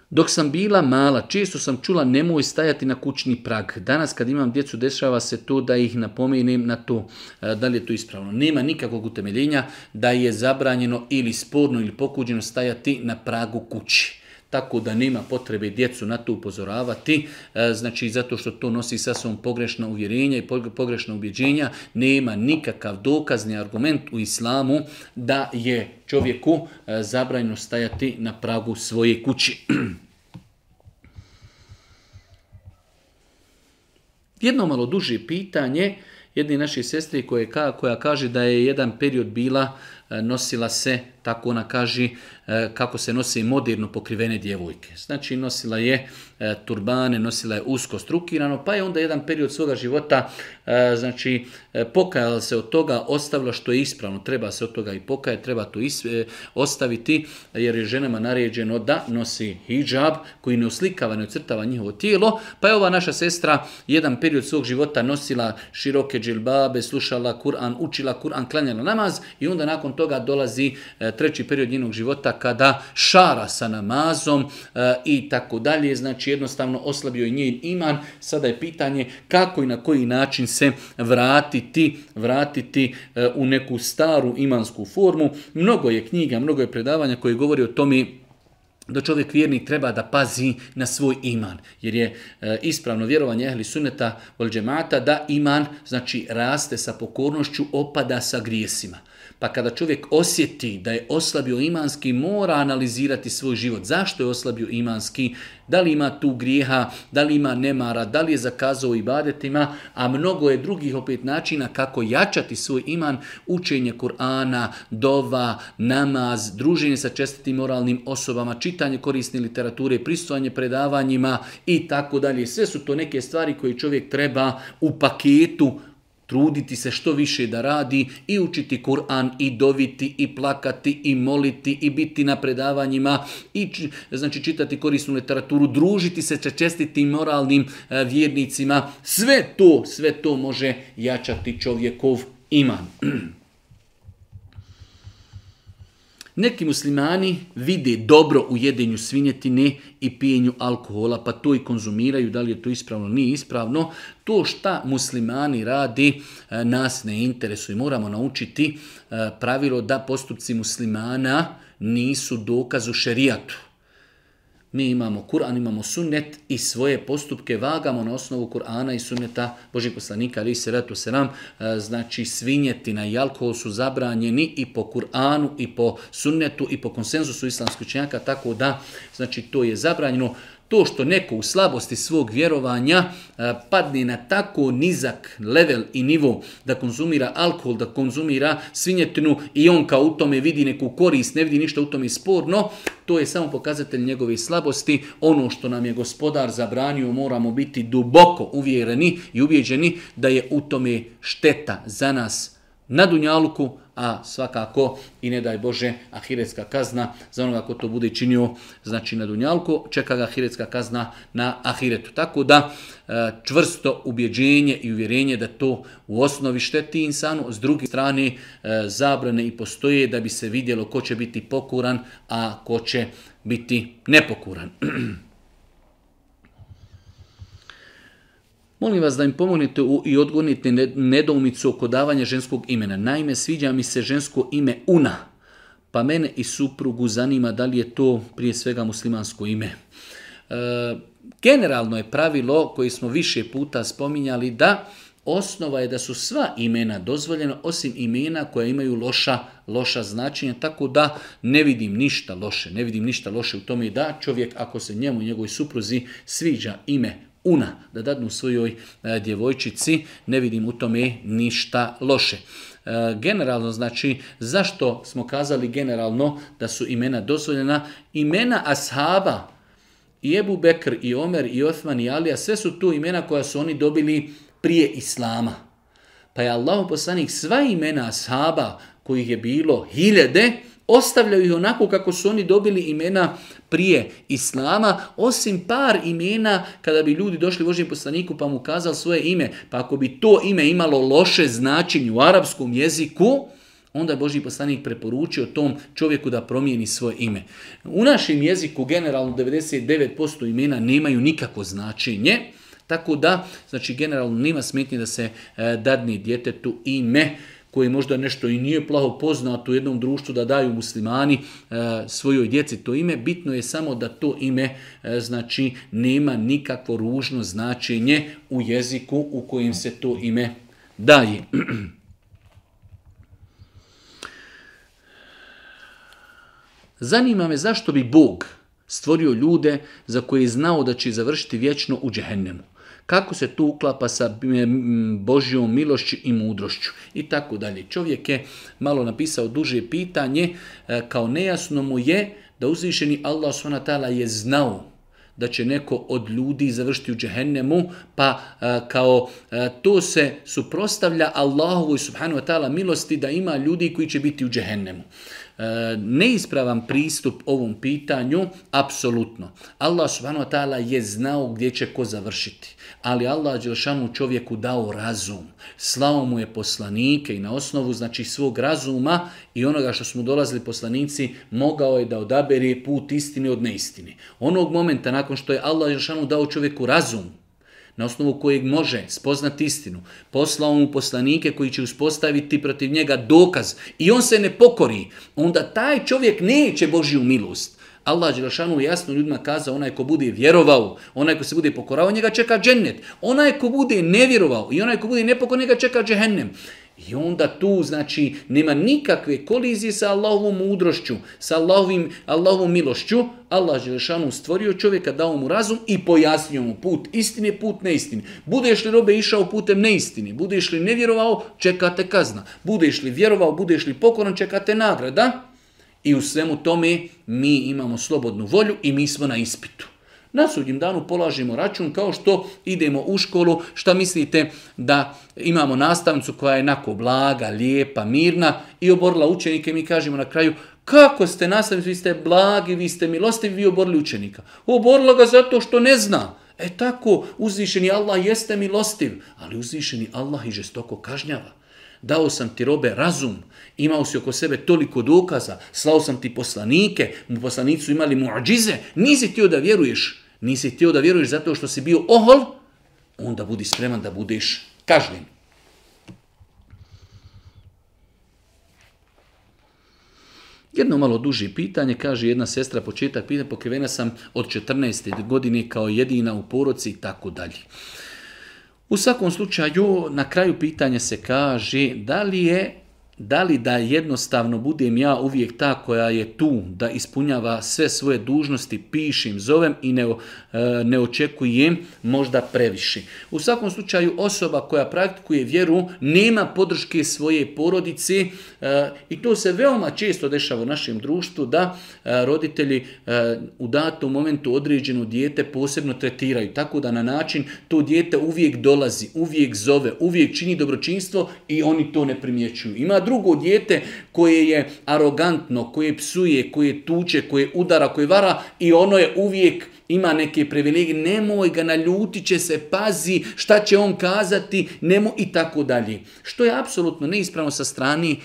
Dok sam bila mala, često sam čula nemoj stajati na kućni prag. Danas kad imam djecu, dešava se to da ih napomenem na to. E, da li je to ispravno? Nema nikakvog utemeljenja da je zabranjeno ili sporno ili pokuđeno stajati na pragu kući tako da nema potrebe djecu na to upozoravati, e, znači zato što to nosi sa sobom pogrešna uvjerenja i pogrešna ubjeđenja, nema nikakav dokazni argument u islamu da je čovjeku e, zabranjeno stajati na pragu svoje kući. Jedno malo duže pitanje jedne naše sestre koja, koja kaže da je jedan period bila, e, nosila se tako ona kaže e, kako se nosi moderno pokrivene djevojke. Znači nosila je e, turbane, nosila je usko strukirano, pa je onda jedan period svoga života e, znači pokajala se od toga, ostavila što je ispravno, treba se od toga i pokajati, treba to ostaviti jer je ženama naređeno da nosi hijab koji ne oslikava, ne ocrtava njihovo tijelo, pa je ova naša sestra jedan period svog života nosila široke džilbabe, slušala Kur'an, učila Kur'an, klanjala namaz i onda nakon toga dolazi treći period njenog života kada šara sa namazom e, i tako dalje, znači jednostavno oslabio je njen iman. Sada je pitanje kako i na koji način se vratiti, vratiti e, u neku staru imansku formu. Mnogo je knjiga, mnogo je predavanja koje govori o tome da čovjek vjernik treba da pazi na svoj iman. Jer je e, ispravno vjerovanje ehli suneta vol da iman znači raste sa pokornošću, opada sa grijesima. Pa kada čovjek osjeti da je oslabio imanski, mora analizirati svoj život. Zašto je oslabio imanski? Da li ima tu grijeha, da li ima nemara, da li je zakazao i badetima, a mnogo je drugih opet načina kako jačati svoj iman, učenje Kur'ana, dova, namaz, druženje sa čestitim moralnim osobama, čitanje korisne literature, pristojanje predavanjima i tako dalje. Sve su to neke stvari koje čovjek treba u paketu truditi se što više da radi i učiti Kur'an i doviti i plakati i moliti i biti na predavanjima i znači čitati korisnu literaturu, družiti se sa čestitim moralnim e, vjernicima. Sve to, sve to može jačati čovjekov iman. Neki muslimani vide dobro u jedenju svinjetine i pijenju alkohola, pa to i konzumiraju, da li je to ispravno, nije ispravno. To šta muslimani radi e, nas ne interesuje. Moramo naučiti e, pravilo da postupci muslimana nisu dokaz u šerijatu. Mi imamo Kur'an, imamo sunnet i svoje postupke vagamo na osnovu Kur'ana i sunneta Božih poslanika, ali se ratu znači svinjetina i alkohol su zabranjeni i po Kur'anu i po sunnetu i po konsenzusu islamskih činjaka, tako da znači to je zabranjeno. To što neko u slabosti svog vjerovanja e, padne na tako nizak level i nivo da konzumira alkohol, da konzumira svinjetinu i on kao u tome vidi neku korist, ne vidi ništa u tome sporno, to je samo pokazatelj njegove slabosti. Ono što nam je gospodar zabranio moramo biti duboko uvjereni i ubjeđeni da je u tome šteta za nas na Dunjaluku, a svakako i ne daj Bože ahiretska kazna za onoga ko to bude činio znači na Dunjalku, čeka ga ahiretska kazna na ahiretu. Tako da e, čvrsto ubjeđenje i uvjerenje da to u osnovi šteti insanu, s druge strane e, zabrane i postoje da bi se vidjelo ko će biti pokuran, a ko će biti nepokuran. Molim vas da im pomognete i odgonite nedoumicu oko davanja ženskog imena. Naime, sviđa mi se žensko ime Una, pa mene i suprugu zanima da li je to prije svega muslimansko ime. E, generalno je pravilo koje smo više puta spominjali da osnova je da su sva imena dozvoljena osim imena koja imaju loša, loša značenja, tako da ne vidim ništa loše, ne vidim ništa loše u tome da čovjek ako se njemu i njegovoj supruzi sviđa ime una da dadnu svojoj e, djevojčici, ne vidim u tome ništa loše. E, generalno, znači, zašto smo kazali generalno da su imena dozvoljena? Imena ashaba, i Ebu Bekr, i Omer, i Osman, i Alija, sve su tu imena koja su oni dobili prije Islama. Pa je Allah poslanik sva imena ashaba kojih je bilo hiljede, ostavljaju ih onako kako su oni dobili imena prije Islama, osim par imena kada bi ljudi došli Božijem poslaniku pa mu kazali svoje ime. Pa ako bi to ime imalo loše značenje u arapskom jeziku, onda je Božji poslanik preporučio tom čovjeku da promijeni svoje ime. U našem jeziku generalno 99% imena nemaju nikako značenje, tako da, znači generalno nema smetnje da se e, dadne djetetu ime koji možda nešto i nije plaho poznato u jednom društvu da daju muslimani e, svojoj djeci to ime, bitno je samo da to ime e, znači nema nikakvo ružno značenje u jeziku u kojim se to ime daje. Zanima me zašto bi Bog stvorio ljude za koje je znao da će završiti vječno u džehennemu. Kako se tu uklapa sa Božjom milošću i mudrošću i tako dalje. Čovjek je malo napisao duže pitanje, e, kao nejasno mu je da uzvišeni Allah je znao da će neko od ljudi završiti u džehennemu, pa e, kao e, to se suprostavlja Allahovoj subhanahu wa ta'ala milosti da ima ljudi koji će biti u džehennemu. E, neispravan pristup ovom pitanju, apsolutno. Allah subhanahu wa ta'ala je znao gdje će ko završiti. Ali Allah Đelšanu čovjeku dao razum. Slao mu je poslanike i na osnovu znači svog razuma i onoga što smo dolazili poslanici mogao je da odabere put istine od neistine. Onog momenta nakon što je Allah Đelšanu dao čovjeku razum, na osnovu kojeg može spoznati istinu, poslao mu poslanike koji će uspostaviti protiv njega dokaz i on se ne pokori, onda taj čovjek neće Božju milost. Allah Đelšanu jasno ljudima kazao, onaj ko bude vjerovao, onaj ko se bude pokorao, njega čeka džennet. Onaj ko bude nevjerovao i onaj ko bude nepokoran, njega čeka džehennem. I onda tu, znači, nema nikakve kolizije sa Allahovom mudrošću, sa Allahovim, Allahovom milošću. Allah Želešanu stvorio čovjeka, dao mu razum i pojasnio mu put istine, put neistine. Budeš li robe išao putem neistine, budeš li nevjerovao, čekate kazna. Budeš li vjerovao, budeš li pokoran, čekate nagrada. I u svemu tome mi imamo slobodnu volju i mi smo na ispitu. Na sudnjem danu polažimo račun kao što idemo u školu, šta mislite da imamo nastavnicu koja je nako blaga, lijepa, mirna i oborila učenike, mi kažemo na kraju kako ste nastavnici, vi ste blagi, vi ste milostivi, vi oborili učenika. Oborila ga zato što ne zna. E tako, uzvišeni Allah jeste milostiv, ali uzvišeni Allah i žestoko kažnjava. Dao sam ti robe razum, imao si oko sebe toliko dokaza, slao sam ti poslanike, mu poslanici su imali muadžize, nisi tio da vjeruješ, nisi htio da vjeruješ zato što si bio ohol, onda budi spreman da budeš kažnjen. Jedno malo duži pitanje, kaže jedna sestra početak pitanja, pokrivena sam od 14. godine kao jedina u poroci i tako dalje. U svakom slučaju, na kraju pitanja se kaže da li je da li da jednostavno budem ja uvijek ta koja je tu, da ispunjava sve svoje dužnosti, pišim, zovem i ne, e, ne očekujem možda previše. U svakom slučaju osoba koja praktikuje vjeru nema podrške svoje porodici e, i to se veoma često dešava u našem društvu da e, roditelji u datom momentu određeno dijete posebno tretiraju, tako da na način to dijete uvijek dolazi, uvijek zove, uvijek čini dobročinstvo i oni to ne primjećuju. Ima drugo dijete koje je arogantno, koje psuje, koje tuče, koje udara, koje vara i ono je uvijek ima neke privilegije, nemoj ga naljuti će se, pazi šta će on kazati, nemoj i tako dalje. Što je apsolutno neispravno sa strani e,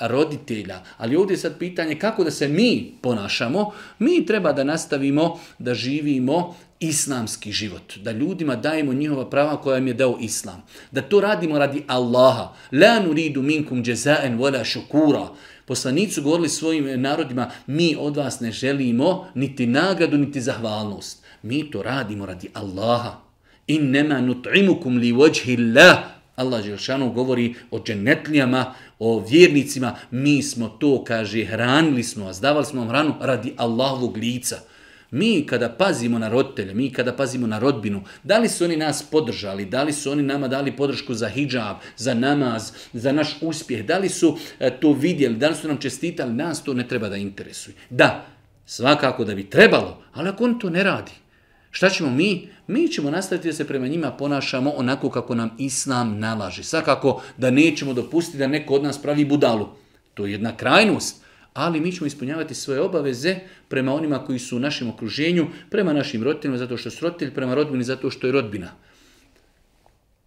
roditelja. Ali ovdje je sad pitanje kako da se mi ponašamo. Mi treba da nastavimo da živimo islamski život, da ljudima dajemo njihova prava koja im je dao islam, da to radimo radi Allaha. La nuridu minkum jazaen wala shukura. Poslanici govorili svojim narodima, mi od vas ne želimo niti nagradu, niti zahvalnost. Mi to radimo radi Allaha. nema nut'imukum li wajhi Allah. Allah Želšanu govori o dženetlijama, o vjernicima. Mi smo to, kaže, hranili smo vas, davali smo vam hranu radi Allahovog lica. Mi kada pazimo na roditelje, mi kada pazimo na rodbinu, da li su oni nas podržali, da li su oni nama dali podršku za hijab, za namaz, za naš uspjeh, da li su e, to vidjeli, da li su nam čestitali, nas to ne treba da interesuje. Da, svakako da bi trebalo, ali ako on to ne radi, Šta ćemo mi? Mi ćemo nastaviti da se prema njima ponašamo onako kako nam Islam nalaži. Svakako da nećemo dopustiti da neko od nas pravi budalu. To je jedna krajnost ali mi ćemo ispunjavati svoje obaveze prema onima koji su u našem okruženju, prema našim roditeljima zato što su roditelji, prema rodbini zato što je rodbina.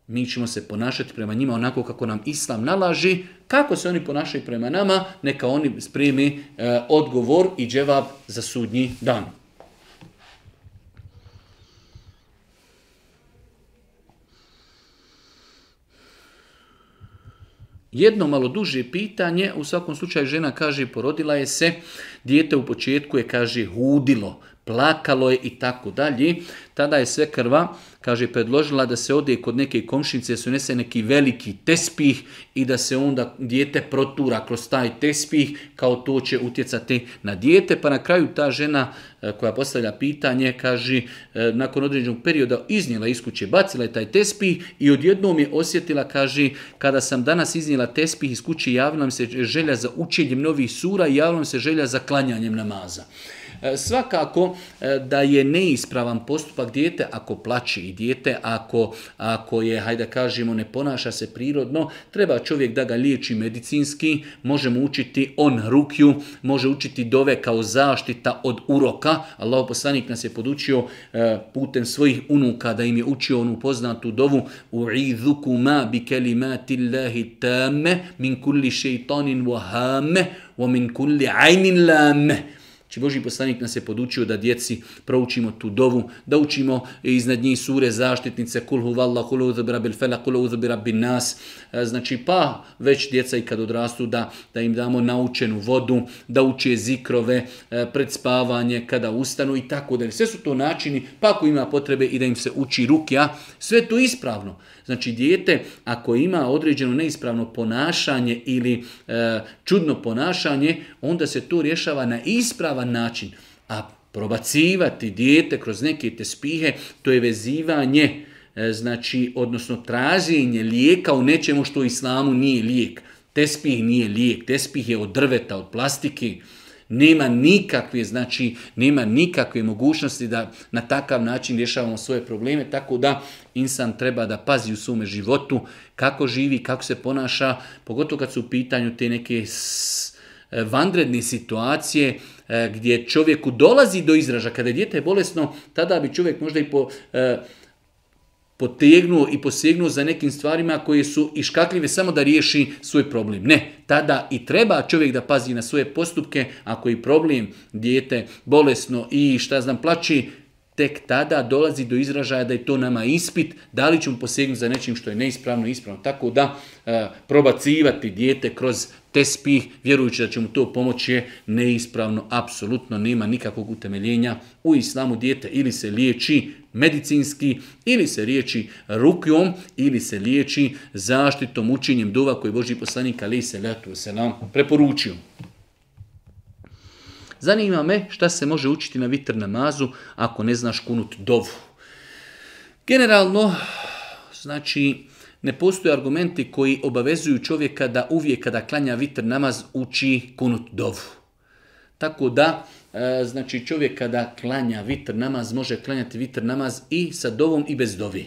Mi ćemo se ponašati prema njima onako kako nam Islam nalaži, kako se oni ponašaju prema nama, neka oni spremi e, odgovor i dževab za sudnji dan. Jedno malo duže pitanje, u svakom slučaju žena kaže porodila je se, dijete u početku je kaže hudilo, plakalo je i tako dalje. Tada je sve krva, kaže, predložila da se ode kod neke komšnice, se unese neki veliki tespih i da se onda dijete protura kroz taj tespih, kao to će utjecati na dijete. Pa na kraju ta žena e, koja postavlja pitanje, kaže, e, nakon određenog perioda iznijela iz kuće, bacila je taj tespih i odjednom je osjetila, kaže, kada sam danas iznijela tespih iz kuće, javila mi se želja za učenjem novih sura i javila mi se želja za klanjanjem namaza. E, svakako e, da je neispravan postupak dijete ako plaći i dijete, ako, ako je, hajde kažemo, ne ponaša se prirodno, treba čovjek da ga liječi medicinski, možemo učiti on rukju, može učiti dove kao zaštita od uroka. Allah poslanik nas je podučio e, putem svojih unuka da im je učio onu poznatu dovu u ma bi Allahi tame min kulli šeitanin wahame wa min kulli ajnin lame. Znači Boži poslanik nas je podučio da djeci proučimo tu dovu, da učimo iznad njih sure zaštitnice kul valla, kul uzbira bil fela, nas. E, znači pa već djeca i kad odrastu da, da im damo naučenu vodu, da uče zikrove, e, pred spavanje, kada ustanu i tako dalje. Sve su to načini, pa ako ima potrebe i da im se uči rukja, sve to ispravno. Znači, dijete ako ima određeno neispravno ponašanje ili e, čudno ponašanje, onda se to rješava na ispravan način. A probacivati dijete kroz neke te spihe, to je vezivanje, e, znači, odnosno traženje lijeka u nečemu što u islamu nije lijek. Tespih nije lijek, tespih je od drveta, od plastike. Nema nikakve, znači, nema nikakve mogućnosti da na takav način rješavamo svoje probleme, tako da insan treba da pazi u svome životu kako živi, kako se ponaša, pogotovo kad su u pitanju te neke e, vanredne situacije e, gdje čovjeku dolazi do izraža. Kada je dijete bolesno, tada bi čovjek možda i po e, potegnuo i posegnuo za nekim stvarima koje su iškakljive samo da riješi svoj problem. Ne, tada i treba čovjek da pazi na svoje postupke, ako je problem dijete bolesno i šta znam plaći, tek tada dolazi do izražaja da je to nama ispit, da li ćemo posegnuti za nečim što je neispravno i ispravno. Tako da e, probacivati dijete kroz spih vjerujući da će mu to pomoći je neispravno, apsolutno nema nikakvog utemeljenja. U islamu dijete ili se liječi medicinski ili se riječi rukjom ili se liječi zaštitom učinjem dova koji je Boži poslanik ali se letu se nam preporučio. Zanima me šta se može učiti na vitr namazu ako ne znaš kunut dovu. Generalno, znači, ne postoje argumenti koji obavezuju čovjeka da uvijek kada klanja vitr namaz uči kunut dovu. Tako da E, znači čovjek kada klanja vitr namaz, može klanjati vitr namaz i sa dovom i bez dovi.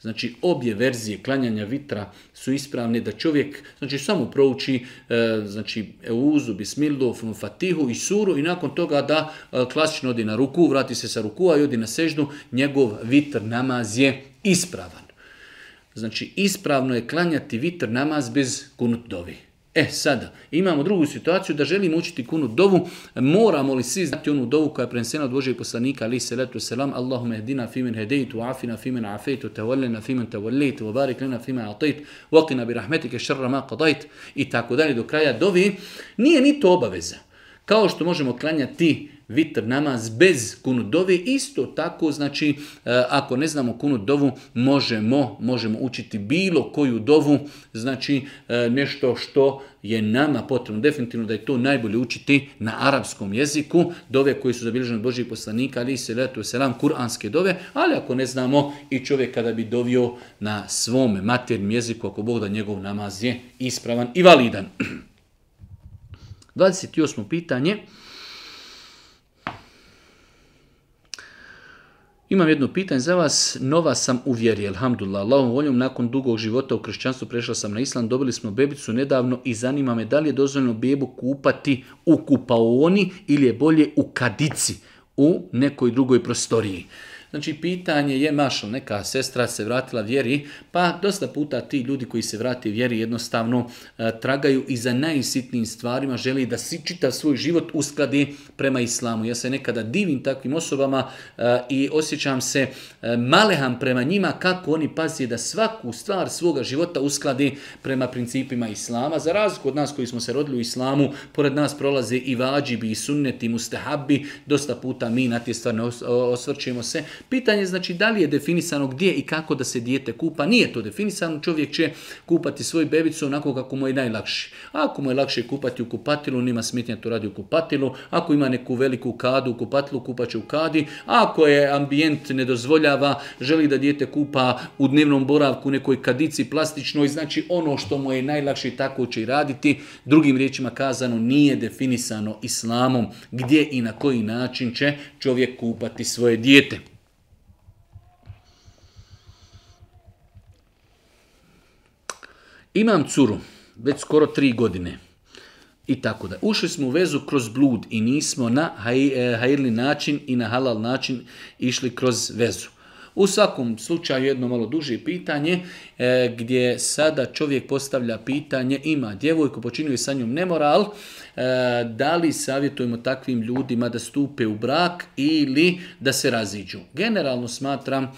Znači obje verzije klanjanja vitra su ispravne da čovjek znači samo prouči e, znači euzu, bismilu, fatihu i suru i nakon toga da e, klasično odi na ruku, vrati se sa rukua i odi na seždu, njegov vitr namaz je ispravan. Znači ispravno je klanjati vitr namaz bez kunut dovi. E sada, imamo drugu situaciju da želimo učiti kunu dovu, moramo li svi znati onu dovu koja je prenesena od Božeg poslanika, ali se letu selam, Allahum ehdina fimen hedeitu, afina fimen afeitu, tevallena fimen tevallitu, obarik lena fimen atajt, vokina bi rahmetike šarra ma i tako dalje do kraja dovi, nije ni to obaveza. Kao što možemo klanjati vitr namaz bez kunu dove. Isto tako, znači, e, ako ne znamo kunu dovu, možemo, možemo učiti bilo koju dovu, znači, e, nešto što je nama potrebno. Definitivno da je to najbolje učiti na arapskom jeziku, dove koje su zabilježene od Božih poslanika, ali se letu selam, kuranske dove, ali ako ne znamo i čovjek kada bi dovio na svome maternim jeziku, ako Bog da njegov namaz je ispravan i validan. 28. pitanje. Imam jedno pitanje za vas. Nova sam u vjeri, alhamdulillah. Allahom voljom, nakon dugog života u kršćanstvu prešla sam na islam. Dobili smo bebicu nedavno i zanima me da li je dozvoljeno bebu kupati u kupaoni ili je bolje u kadici u nekoj drugoj prostoriji. Znači, pitanje je mašo, neka sestra se vratila vjeri, pa dosta puta ti ljudi koji se vrati vjeri jednostavno e, tragaju i za najsitnijim stvarima, želi da si čitav svoj život uskladi prema islamu. Ja se nekada divim takvim osobama e, i osjećam se maleham malehan prema njima kako oni pazi da svaku stvar svoga života uskladi prema principima islama. Za razliku od nas koji smo se rodili u islamu, pored nas prolaze i vađibi, i sunneti, i mustahabi, dosta puta mi na te stvari osvrćemo se, Pitanje znači da li je definisano gdje i kako da se dijete kupa. Nije to definisano, čovjek će kupati svoju bebicu onako kako mu je najlakši. Ako mu je lakše kupati u kupatilu, nima smetnja to radi u kupatilu. Ako ima neku veliku kadu u kupatilu, kupat će u kadi. Ako je ambijent ne dozvoljava, želi da dijete kupa u dnevnom boravku nekoj kadici plastičnoj, znači ono što mu je najlakše tako će i raditi. Drugim riječima kazano nije definisano islamom gdje i na koji način će čovjek kupati svoje dijete. Imam curu, već skoro tri godine. I tako da. Ušli smo u vezu kroz blud i nismo na hajirli e, način i na halal način išli kroz vezu. U svakom slučaju jedno malo duže pitanje e, gdje sada čovjek postavlja pitanje ima djevojku, počinio je sa njom nemoral, e, da li savjetujemo takvim ljudima da stupe u brak ili da se raziđu. Generalno smatram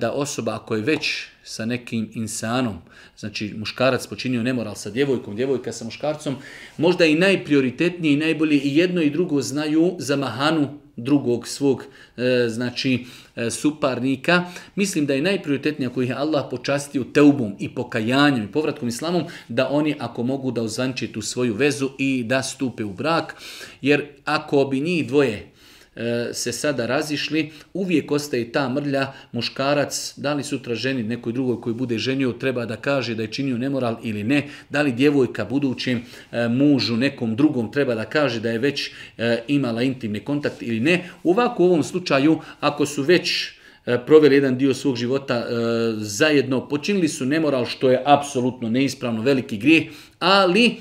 da osoba ako je već sa nekim insanom, znači muškarac počinio nemoral sa djevojkom, djevojka sa muškarcom, možda i najprioritetniji i najbolje i jedno i drugo znaju za mahanu drugog svog e, znači e, suparnika. Mislim da je najprioritetnije ako ih je Allah počastio teubom i pokajanjem i povratkom islamom da oni ako mogu da ozvanče tu svoju vezu i da stupe u brak. Jer ako bi njih dvoje E, se sada razišli, uvijek ostaje ta mrlja, muškarac, da li sutra ženi nekoj drugoj koji bude ženio, treba da kaže da je činio nemoral ili ne, da li djevojka budućem e, mužu, nekom drugom, treba da kaže da je već e, imala intimni kontakt ili ne. Ovako u ovom slučaju, ako su već proveli jedan dio svog života zajedno, počinili su nemoral što je apsolutno neispravno veliki grijeh, ali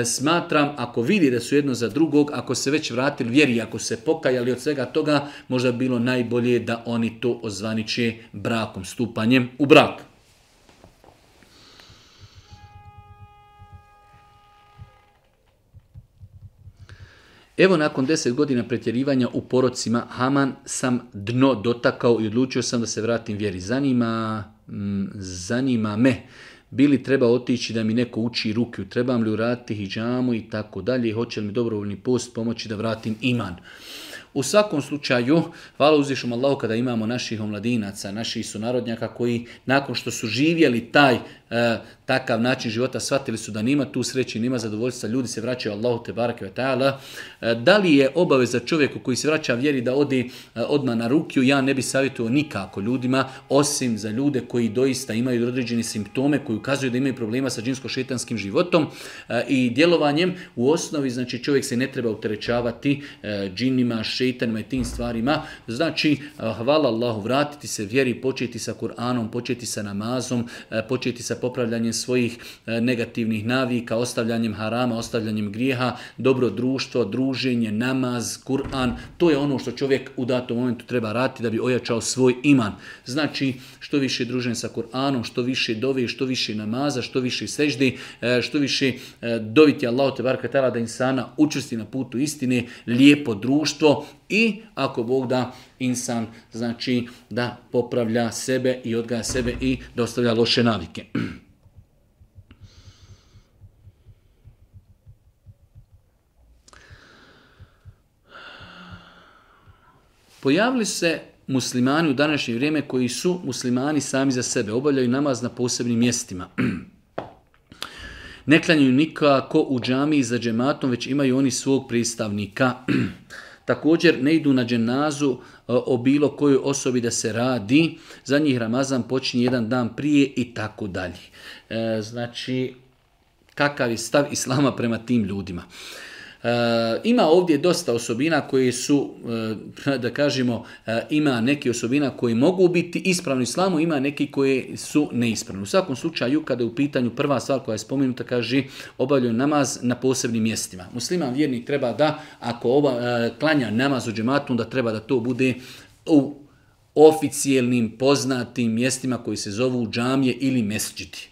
E, smatram ako vidi da su jedno za drugog, ako se već vratili vjeri, ako se pokajali od svega toga, možda bilo najbolje da oni to ozvaniče brakom, stupanjem u brak. Evo nakon deset godina pretjerivanja u porocima Haman sam dno dotakao i odlučio sam da se vratim vjeri. Zanima, zanima me bili treba otići da mi neko uči rukju, trebam li uraditi hijjamu i tako dalje, hoće li mi dobrovoljni post pomoći da vratim iman. U svakom slučaju, hvala uzvišom Allahu kada imamo naših omladinaca, naših sunarodnjaka koji nakon što su živjeli taj e, takav način života, shvatili su da nima tu sreće, nima zadovoljstva, ljudi se vraćaju Allahu te barake ta'ala. E, da li je obaveza čovjeku koji se vraća vjeri da odi e, odmah na rukiju? Ja ne bi savjetuo nikako ljudima, osim za ljude koji doista imaju određene simptome koji ukazuju da imaju problema sa džinsko-šetanskim životom i djelovanjem. U osnovi, znači, čovjek se ne treba uterećavati džinima, šeitanima i tim stvarima. Znači, eh, hvala Allahu, vratiti se vjeri, početi sa Kur'anom, početi sa namazom, eh, početi sa popravljanjem svojih eh, negativnih navika, ostavljanjem harama, ostavljanjem grijeha, dobro društvo, druženje, namaz, Kur'an. To je ono što čovjek u datom momentu treba raditi da bi ojačao svoj iman. Znači, što više družen sa Kur'anom, što više dove, što više namaza, što više seždi, što više doviti Allah te barka da insana učvrsti na putu istine, lijepo društvo, i ako Bog da insan znači da popravlja sebe i odgaja sebe i dostavlja loše navike. Pojavili se muslimani u današnje vrijeme koji su muslimani sami za sebe, obavljaju namaz na posebnim mjestima. ne klanjaju nikako u džamiji za džematom, već imaju oni svog pristavnika. Također ne idu na dženazu e, o bilo kojoj osobi da se radi, za njih Ramazan počinje jedan dan prije i tako dalje. E, znači, kakav je stav Islama prema tim ljudima. Eh, ima ovdje dosta osobina koje su, eh, da kažemo, eh, ima neke osobina koji mogu biti ispravni islamu, ima neki koje su neispravni. U svakom slučaju, kada je u pitanju prva stvar koja je spomenuta, kaže, obavljaju namaz na posebnim mjestima. Musliman vjernik treba da, ako klanja namaz u džematu, da treba da to bude u oficijelnim, poznatim mjestima koji se zovu džamije ili mesđiti.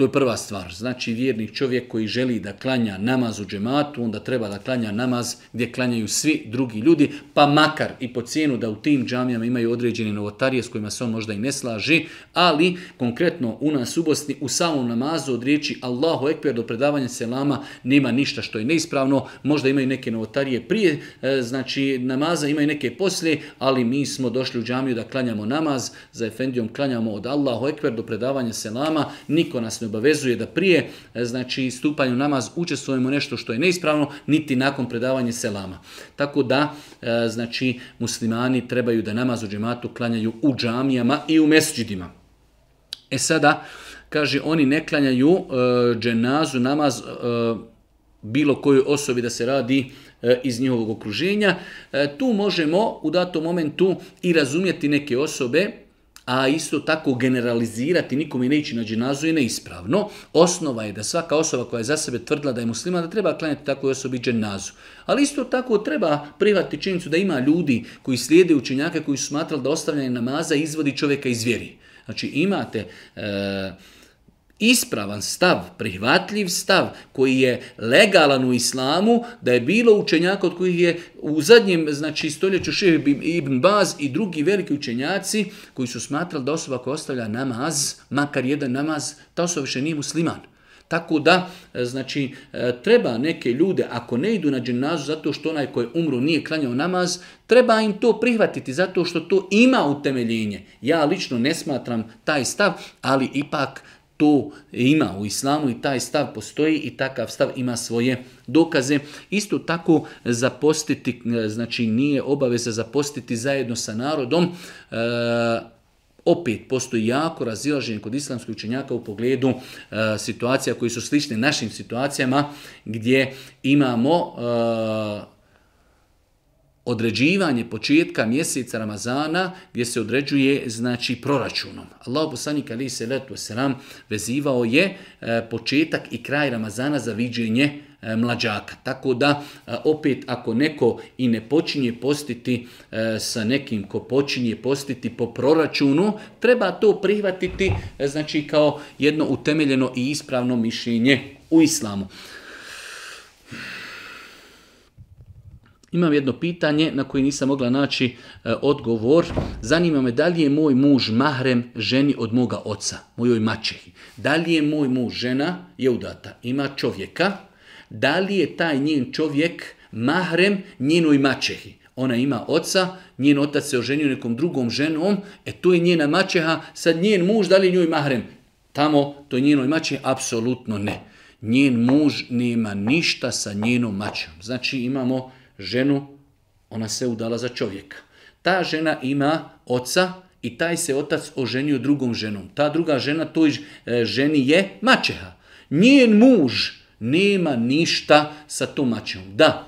To je prva stvar. Znači vjerni čovjek koji želi da klanja namaz u džematu, onda treba da klanja namaz gdje klanjaju svi drugi ljudi, pa makar i po cijenu da u tim džamijama imaju određene novotarije s kojima se on možda i ne slaži, ali konkretno u nas u Bosni u samom namazu od riječi Allahu Ekber do predavanja selama nema ništa što je neispravno, možda imaju neke novotarije prije, e, znači namaza imaju neke poslije, ali mi smo došli u džamiju da klanjamo namaz, za Efendijom klanjamo od Allahu Ekber do predavanja selama, niko nas ne obavezuje da prije e, znači, stupanju namaz učestvujemo nešto što je neispravno, niti nakon predavanja selama. Tako da, e, znači, muslimani trebaju da namaz u džematu klanjaju u džamijama i u mesdžidima. E sada, kaže, oni ne klanjaju e, dženazu, namaz bilo kojoj osobi da se radi iz njihovog okruženja. tu možemo u datom momentu i razumjeti neke osobe, a isto tako generalizirati nikome ići na džinazu je neispravno. Osnova je da svaka osoba koja je za sebe tvrdila da je muslima, da treba klanjati takvoj osobi džinazu. Ali isto tako treba prihvatiti činjenicu da ima ljudi koji slijede učenjaka koji su smatrali da ostavljanje namaza izvodi čovjeka iz vjeri. Znači imate... E, ispravan stav, prihvatljiv stav koji je legalan u islamu, da je bilo učenjaka od kojih je u zadnjem znači, stoljeću Šehe ibn Baz i drugi veliki učenjaci koji su smatrali da osoba koja ostavlja namaz, makar jedan namaz, ta osoba više nije musliman. Tako da, e, znači, e, treba neke ljude, ako ne idu na dženazu zato što onaj koji umru nije klanjao namaz, treba im to prihvatiti zato što to ima utemeljenje. Ja lično ne smatram taj stav, ali ipak to ima u islamu i taj stav postoji i takav stav ima svoje dokaze. Isto tako zapostiti, e, znači nije obaveza zapostiti zajedno sa narodom, e, opet postoji jako razilaženje kod islamskih učenjaka u pogledu e, situacija koji su slične našim situacijama gdje imamo određivanje početka mjeseca Ramazana gdje se određuje znači proračunom. Allah poslanik ali se letu selam vezivao je e, početak i kraj Ramazana za viđenje e, mlađaka. Tako da e, opet ako neko i ne počinje postiti sa nekim ko počinje postiti po proračunu, treba to prihvatiti znači kao jedno utemeljeno i ispravno mišljenje u islamu. Imam jedno pitanje na koje nisam mogla naći e, odgovor. Zanima me da li je moj muž mahrem ženi od moga oca, mojoj mačehi. Da li je moj muž žena, je udata, ima čovjeka. Da li je taj njen čovjek mahrem njenoj mačehi? Ona ima oca, njen otac se oženio nekom drugom ženom, e to je njena mačeha, sad njen muž, da li je njoj mahrem? Tamo, to je njenoj mačehi, apsolutno ne. Njen muž nema ništa sa njenom mačehom. Znači imamo ženu, ona se udala za čovjeka. Ta žena ima oca i taj se otac oženio drugom ženom. Ta druga žena toj e, ženi je mačeha. Njen muž nema ništa sa tom mačehom. Da,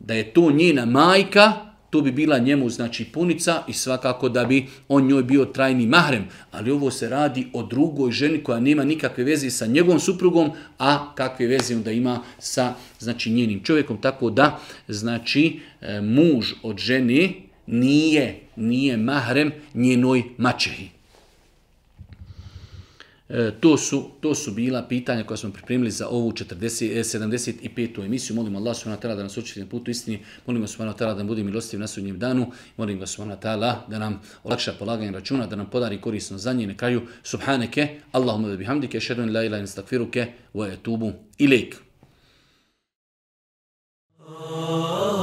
da je to njena majka, to bi bila njemu znači punica i svakako da bi on njoj bio trajni mahrem. Ali ovo se radi o drugoj ženi koja nema nikakve veze sa njegovom suprugom, a kakve veze onda ima sa znači njenim čovjekom. Tako da znači e, muž od žene nije, nije mahrem njenoj mačehi. E, to su, to su bila pitanja koja smo pripremili za ovu 40, 75. E, emisiju. Molim Allah subhanahu ta'ala da nas učiti na putu istini. Molim vas subhanahu ta'ala da nam bude milostiv na sudnjem danu. Molim vas subhanahu ta'ala da nam olakša polaganje računa, da nam podari korisno za Na kraju, subhaneke, Allahumma da bihamdike, šedun la ilaha instakfiruke, wa etubu ilik. Ah.